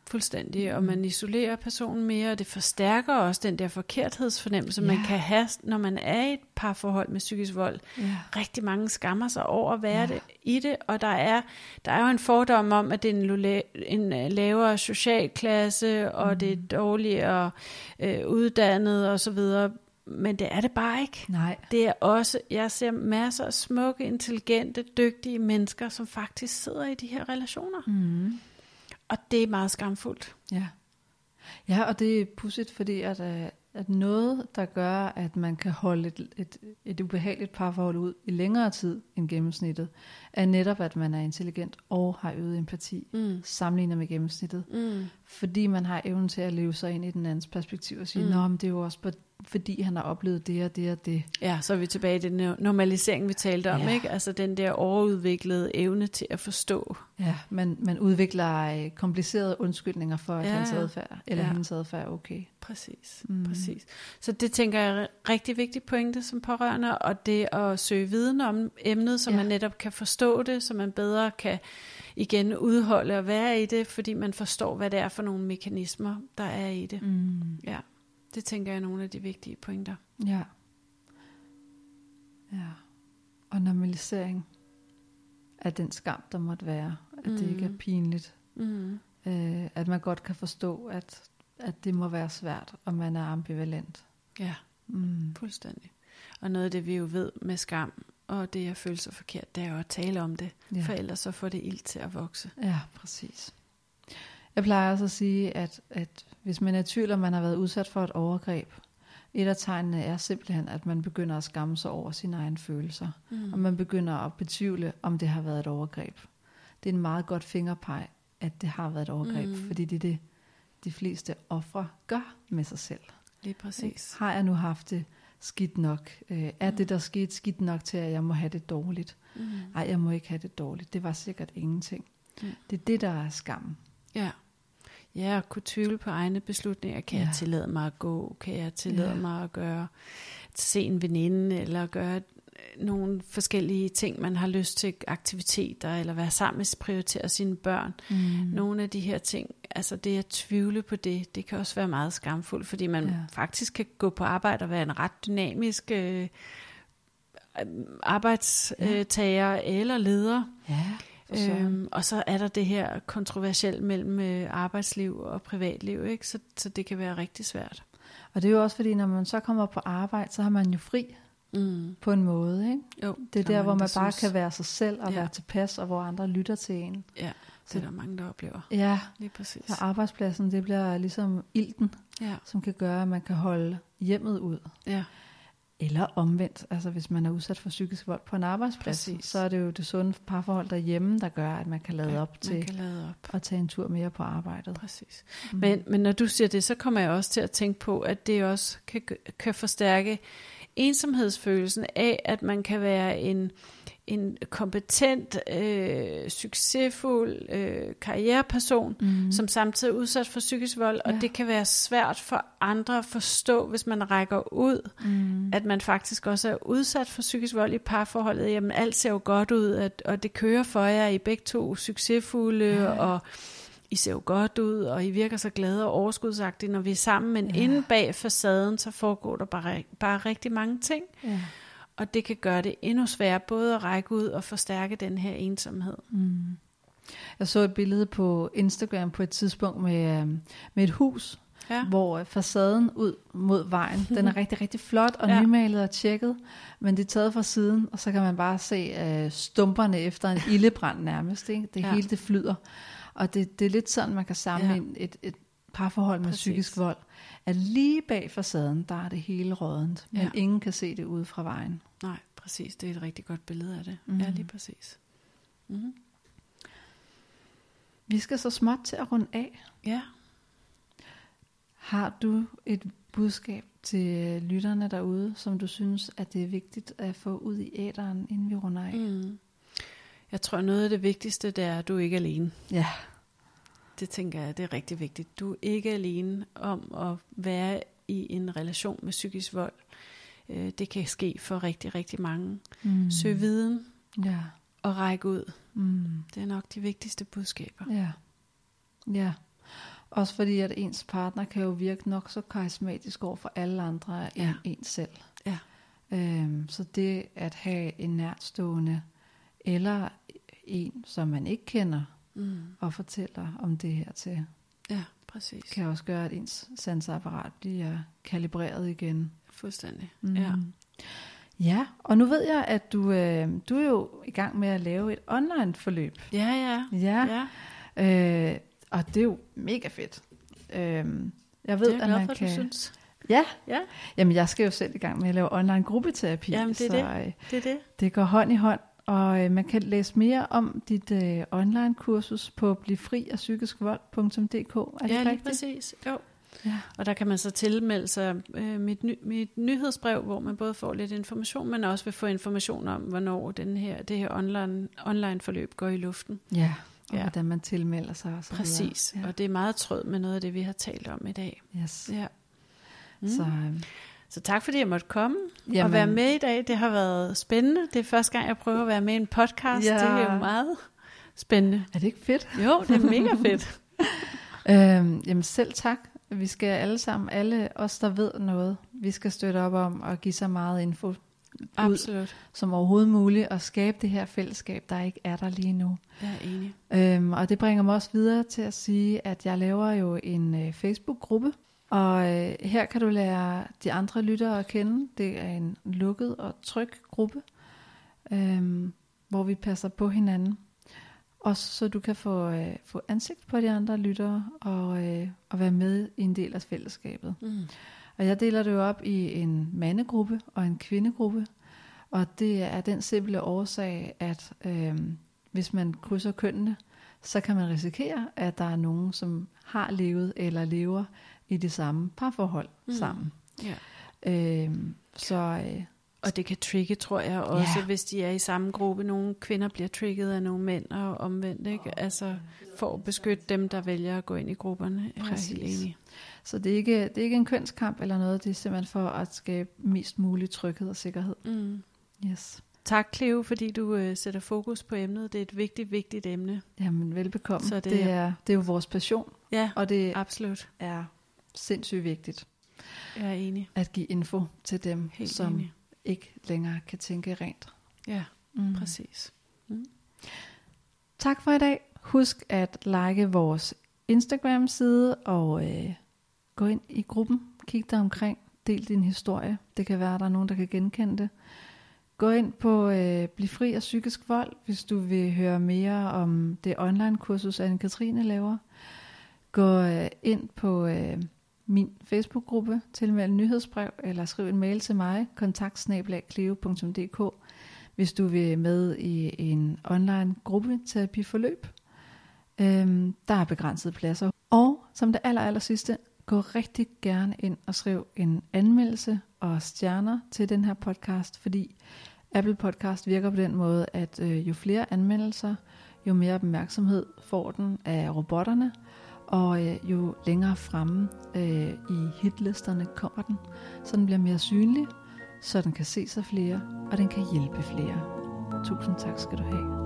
Fuldstændig, og man isolerer personen mere, og det forstærker også den der forkerthedsfornemmelse, ja. man kan have, når man er i et parforhold med psykisk vold. Ja. Rigtig mange skammer sig over at være ja. det, i det, og der er, der er jo en fordom om, at det er en, en øh, lavere socialklasse, og mm. det er dårligere øh, uddannet og så videre, men det er det bare ikke. Nej. Det er også, jeg ser masser af smukke, intelligente, dygtige mennesker, som faktisk sidder i de her relationer. Mm. Og det er meget skamfuldt. Ja. Ja, og det er pudsigt, fordi at, øh, at noget, der gør, at man kan holde et, et, et ubehageligt parforhold ud i længere tid end gennemsnittet, er netop, at man er intelligent og har øget empati, mm. sammenlignet med gennemsnittet. Mm. Fordi man har evnen til at leve sig ind i den andens perspektiv og sige, mm. Nå, men det er jo også på fordi han har oplevet det og det og det. Ja, så er vi tilbage i den normalisering, vi talte om, ja. ikke? Altså den der overudviklede evne til at forstå. Ja, man, man udvikler øh, komplicerede undskyldninger for, at ja, hans adfærd, eller ja. hendes adfærd er okay. Præcis, mm. præcis. Så det tænker jeg er rigtig vigtigt pointe som pårørende, og det at søge viden om emnet, så ja. man netop kan forstå det, så man bedre kan igen udholde og være i det, fordi man forstår, hvad det er for nogle mekanismer, der er i det. Mm. Ja. Det tænker jeg er nogle af de vigtige pointer. Ja. Ja. Og normalisering af den skam, der måtte være. At mm. det ikke er mm. pinligt. Mm. Øh, at man godt kan forstå, at, at det må være svært, og man er ambivalent. Ja, mm. fuldstændig. Og noget af det, vi jo ved med skam, og det at føle sig forkert, det er jo at tale om det. Ja. For ellers så får det ild til at vokse. Ja, præcis. Jeg plejer også at sige, at, at hvis man er i tvivl, om man har været udsat for et overgreb, et af tegnene er simpelthen, at man begynder at skamme sig over sine egne følelser. Mm. Og man begynder at betvivle, om det har været et overgreb. Det er en meget godt fingerpeg, at det har været et overgreb, mm. fordi det er det, de fleste ofre gør med sig selv. Lige præcis. Har jeg nu haft det skidt nok? Øh, er mm. det, der skete skidt nok til, at jeg må have det dårligt? Mm. Nej, jeg må ikke have det dårligt. Det var sikkert ingenting. Mm. Det er det, der er skam. Ja. Ja, at kunne tvivle på egne beslutninger. Kan ja. jeg tillade mig at gå? Kan jeg tillade ja. mig at gøre se en veninde, eller gøre nogle forskellige ting, man har lyst til, aktiviteter, eller være sammen med, prioritere sine børn. Mm. Nogle af de her ting, altså det at tvivle på det, det kan også være meget skamfuldt, fordi man ja. faktisk kan gå på arbejde og være en ret dynamisk øh, arbejdstager ja. eller leder. Ja. Øhm, og så er der det her kontroversielt mellem øh, arbejdsliv og privatliv, ikke? Så, så det kan være rigtig svært. Og det er jo også fordi, når man så kommer på arbejde, så har man jo fri mm. på en måde. Ikke? Jo, det er der, der hvor man bare synes. kan være sig selv og ja. være tilpas, og hvor andre lytter til en. Ja, det er der mange, der oplever. Ja, lige præcis. Så arbejdspladsen, det bliver ligesom ilten, ja. som kan gøre, at man kan holde hjemmet ud. Ja. Eller omvendt, altså hvis man er udsat for psykisk vold på en arbejdsplads, Præcis. så er det jo det sunde parforhold derhjemme, der gør, at man kan lade ja, op til kan lade op. at tage en tur mere på arbejdet. Præcis. Mm. Men, men når du siger det, så kommer jeg også til at tænke på, at det også kan, kan forstærke ensomhedsfølelsen af, at man kan være en en kompetent, øh, succesfuld øh, karriereperson, mm. som samtidig er udsat for psykisk vold, ja. og det kan være svært for andre at forstå, hvis man rækker ud, mm. at man faktisk også er udsat for psykisk vold i parforholdet. Jamen alt ser jo godt ud, at, og det kører for jer, I begge to succesfulde, ja. og I ser jo godt ud, og I virker så glade og overskudsagtige, når vi er sammen, men ja. inde bag facaden, så foregår der bare, bare rigtig mange ting. Ja. Og det kan gøre det endnu sværere både at række ud og forstærke den her ensomhed. Mm. Jeg så et billede på Instagram på et tidspunkt med, øhm, med et hus, ja. hvor facaden ud mod vejen, *laughs* den er rigtig, rigtig flot og ja. nymalet og tjekket, men det er taget fra siden, og så kan man bare se uh, stumperne efter en ildebrand nærmest. Ikke? Det ja. hele det flyder. Og det, det er lidt sådan, man kan sammenligne ja. et, et parforhold med Præcis. psykisk vold at lige bag facaden, der er det hele rådent, men ja. ingen kan se det ude fra vejen. Nej, præcis. Det er et rigtig godt billede af det. Mhm. Mm. Ja, lige præcis. Mm. Vi skal så småt til at runde af. Ja. Har du et budskab til lytterne derude, som du synes, at det er vigtigt at få ud i æderen, inden vi runder af? Mm. Jeg tror, noget af det vigtigste, det er, at du ikke er alene. Ja. Det tænker jeg, det er rigtig vigtigt. Du er ikke alene om at være i en relation med psykisk vold. Øh, Det kan ske for rigtig, rigtig mange. Mm. Søg viden Ja. og række ud. Mm. Det er nok de vigtigste budskaber. Ja. Ja. Også fordi, at ens partner kan jo virke nok så karismatisk over for alle andre ja. End en selv. Ja. Øhm, så det at have en nærtstående, eller en, som man ikke kender, Mm. og fortæller om det her til, Ja, præcis. kan også gøre, at ens sansapparat bliver kalibreret igen. Fuldstændig. Mm. Ja. Ja, og nu ved jeg, at du, øh, du er jo i gang med at lave et online forløb. Ja, ja. Ja, ja. Øh, og det er jo mega fedt. Øh, jeg ved, Det er jeg at man for, kan... du synes. Ja, Ja, jamen jeg skal jo selv i gang med at lave online gruppeterapi. Jamen, det er så, det. Øh, det er det. det går hånd i hånd. Og øh, man kan læse mere om dit øh, online-kursus på blivfriafpsykiskvold.dk. Er det ja, lige rigtigt? præcis. Jo. Ja. Og der kan man så tilmelde sig øh, mit, ny, mit nyhedsbrev, hvor man både får lidt information, men også vil få information om, hvornår den her, det her online, online forløb går i luften. ja, og Ja. hvordan man tilmelder sig og så Præcis. videre. Ja. Og det er meget tråd med noget af det, vi har talt om i dag. Yes. Ja. Mm. Så, Så, øh, så tak fordi jeg måtte komme Jamen. Og være med i dag. Det har været spændende. Det er første gang, jeg prøver at være med i en podcast. Ja. Det er jo meget spændende. er det ikke fedt? Jo, det er mega *laughs* fedt. Øhm, jamen selv tak. Vi skal alle sammen, alle os der ved noget, vi skal støtte op om og give så meget info ud Absolut. som overhovedet muligt og skabe det her fællesskab, der ikke er der lige nu. Jeg er enig. Øhm, og det bringer mig også videre til at sige, at jeg laver jo en øh, Facebook-gruppe, og øh, her kan du lære de andre lyttere at kende. Det er en lukket og tryg gruppe, øhm, hvor vi passer på hinanden. Også så du kan få, øh, få ansigt på de andre lyttere og, øh, og være med i en del af fællesskabet. Mm. Og jeg deler det jo op i en mandegruppe og en kvindegruppe. Og det er den simple årsag, at øh, hvis man krydser kønnene, så kan man risikere, at der er nogen, som har levet eller lever i det samme parforhold Mm. mm. sammen. Ja. Øh, så øh, Og det kan trigge, tror jeg også, Ja. hvis de er i samme gruppe. Nogle kvinder bliver trigget af nogle mænd og omvendt, ikke? Altså for at beskytte dem, der vælger at gå ind i grupperne. Jeg er helt enig. så det, er ikke, det er ikke en kønskamp eller noget, det er simpelthen for at skabe mest mulig tryghed og sikkerhed. Mm. Yes. Tak, Cleo, fordi du øh, sætter fokus på emnet. Det er et vigtigt, vigtigt emne. Jamen velbekomme. Så det det, er- er, det er jo vores passion, Ja, og det absolut. er sindssygt vigtigt. Jeg er enig. at give info til dem, Helt som enig. ikke længere kan tænke rent. Ja, Mm. præcis. Tak for i dag. Husk at like vores Instagram-side og øh, gå ind i gruppen. Kig dig omkring. Del din historie. Det kan være, at der er nogen, der kan genkende det. Gå ind på øh, Bliv fri af psykisk vold, hvis du vil høre mere om det online-kursus, Anne-Katrine laver. Gå øh, ind på øh, min Facebook-gruppe, tilmeld nyhedsbrev, eller skriv en mail til mig, kontaktsnabelagkleo.dk, hvis du vil med i en online gruppeterapiforløb. Øhm, der er begrænsede pladser. Og som det aller, aller sidste, gå rigtig gerne ind og skriv en anmeldelse og stjerner til den her podcast, fordi Apple Podcast virker på den måde, at øh, jo flere anmeldelser, jo mere opmærksomhed får den af robotterne, og øh, jo længere fremme øh, i hitlisterne kommer den, så den bliver mere synlig, så den kan ses af flere, og den kan hjælpe flere. Tusind tak skal du have.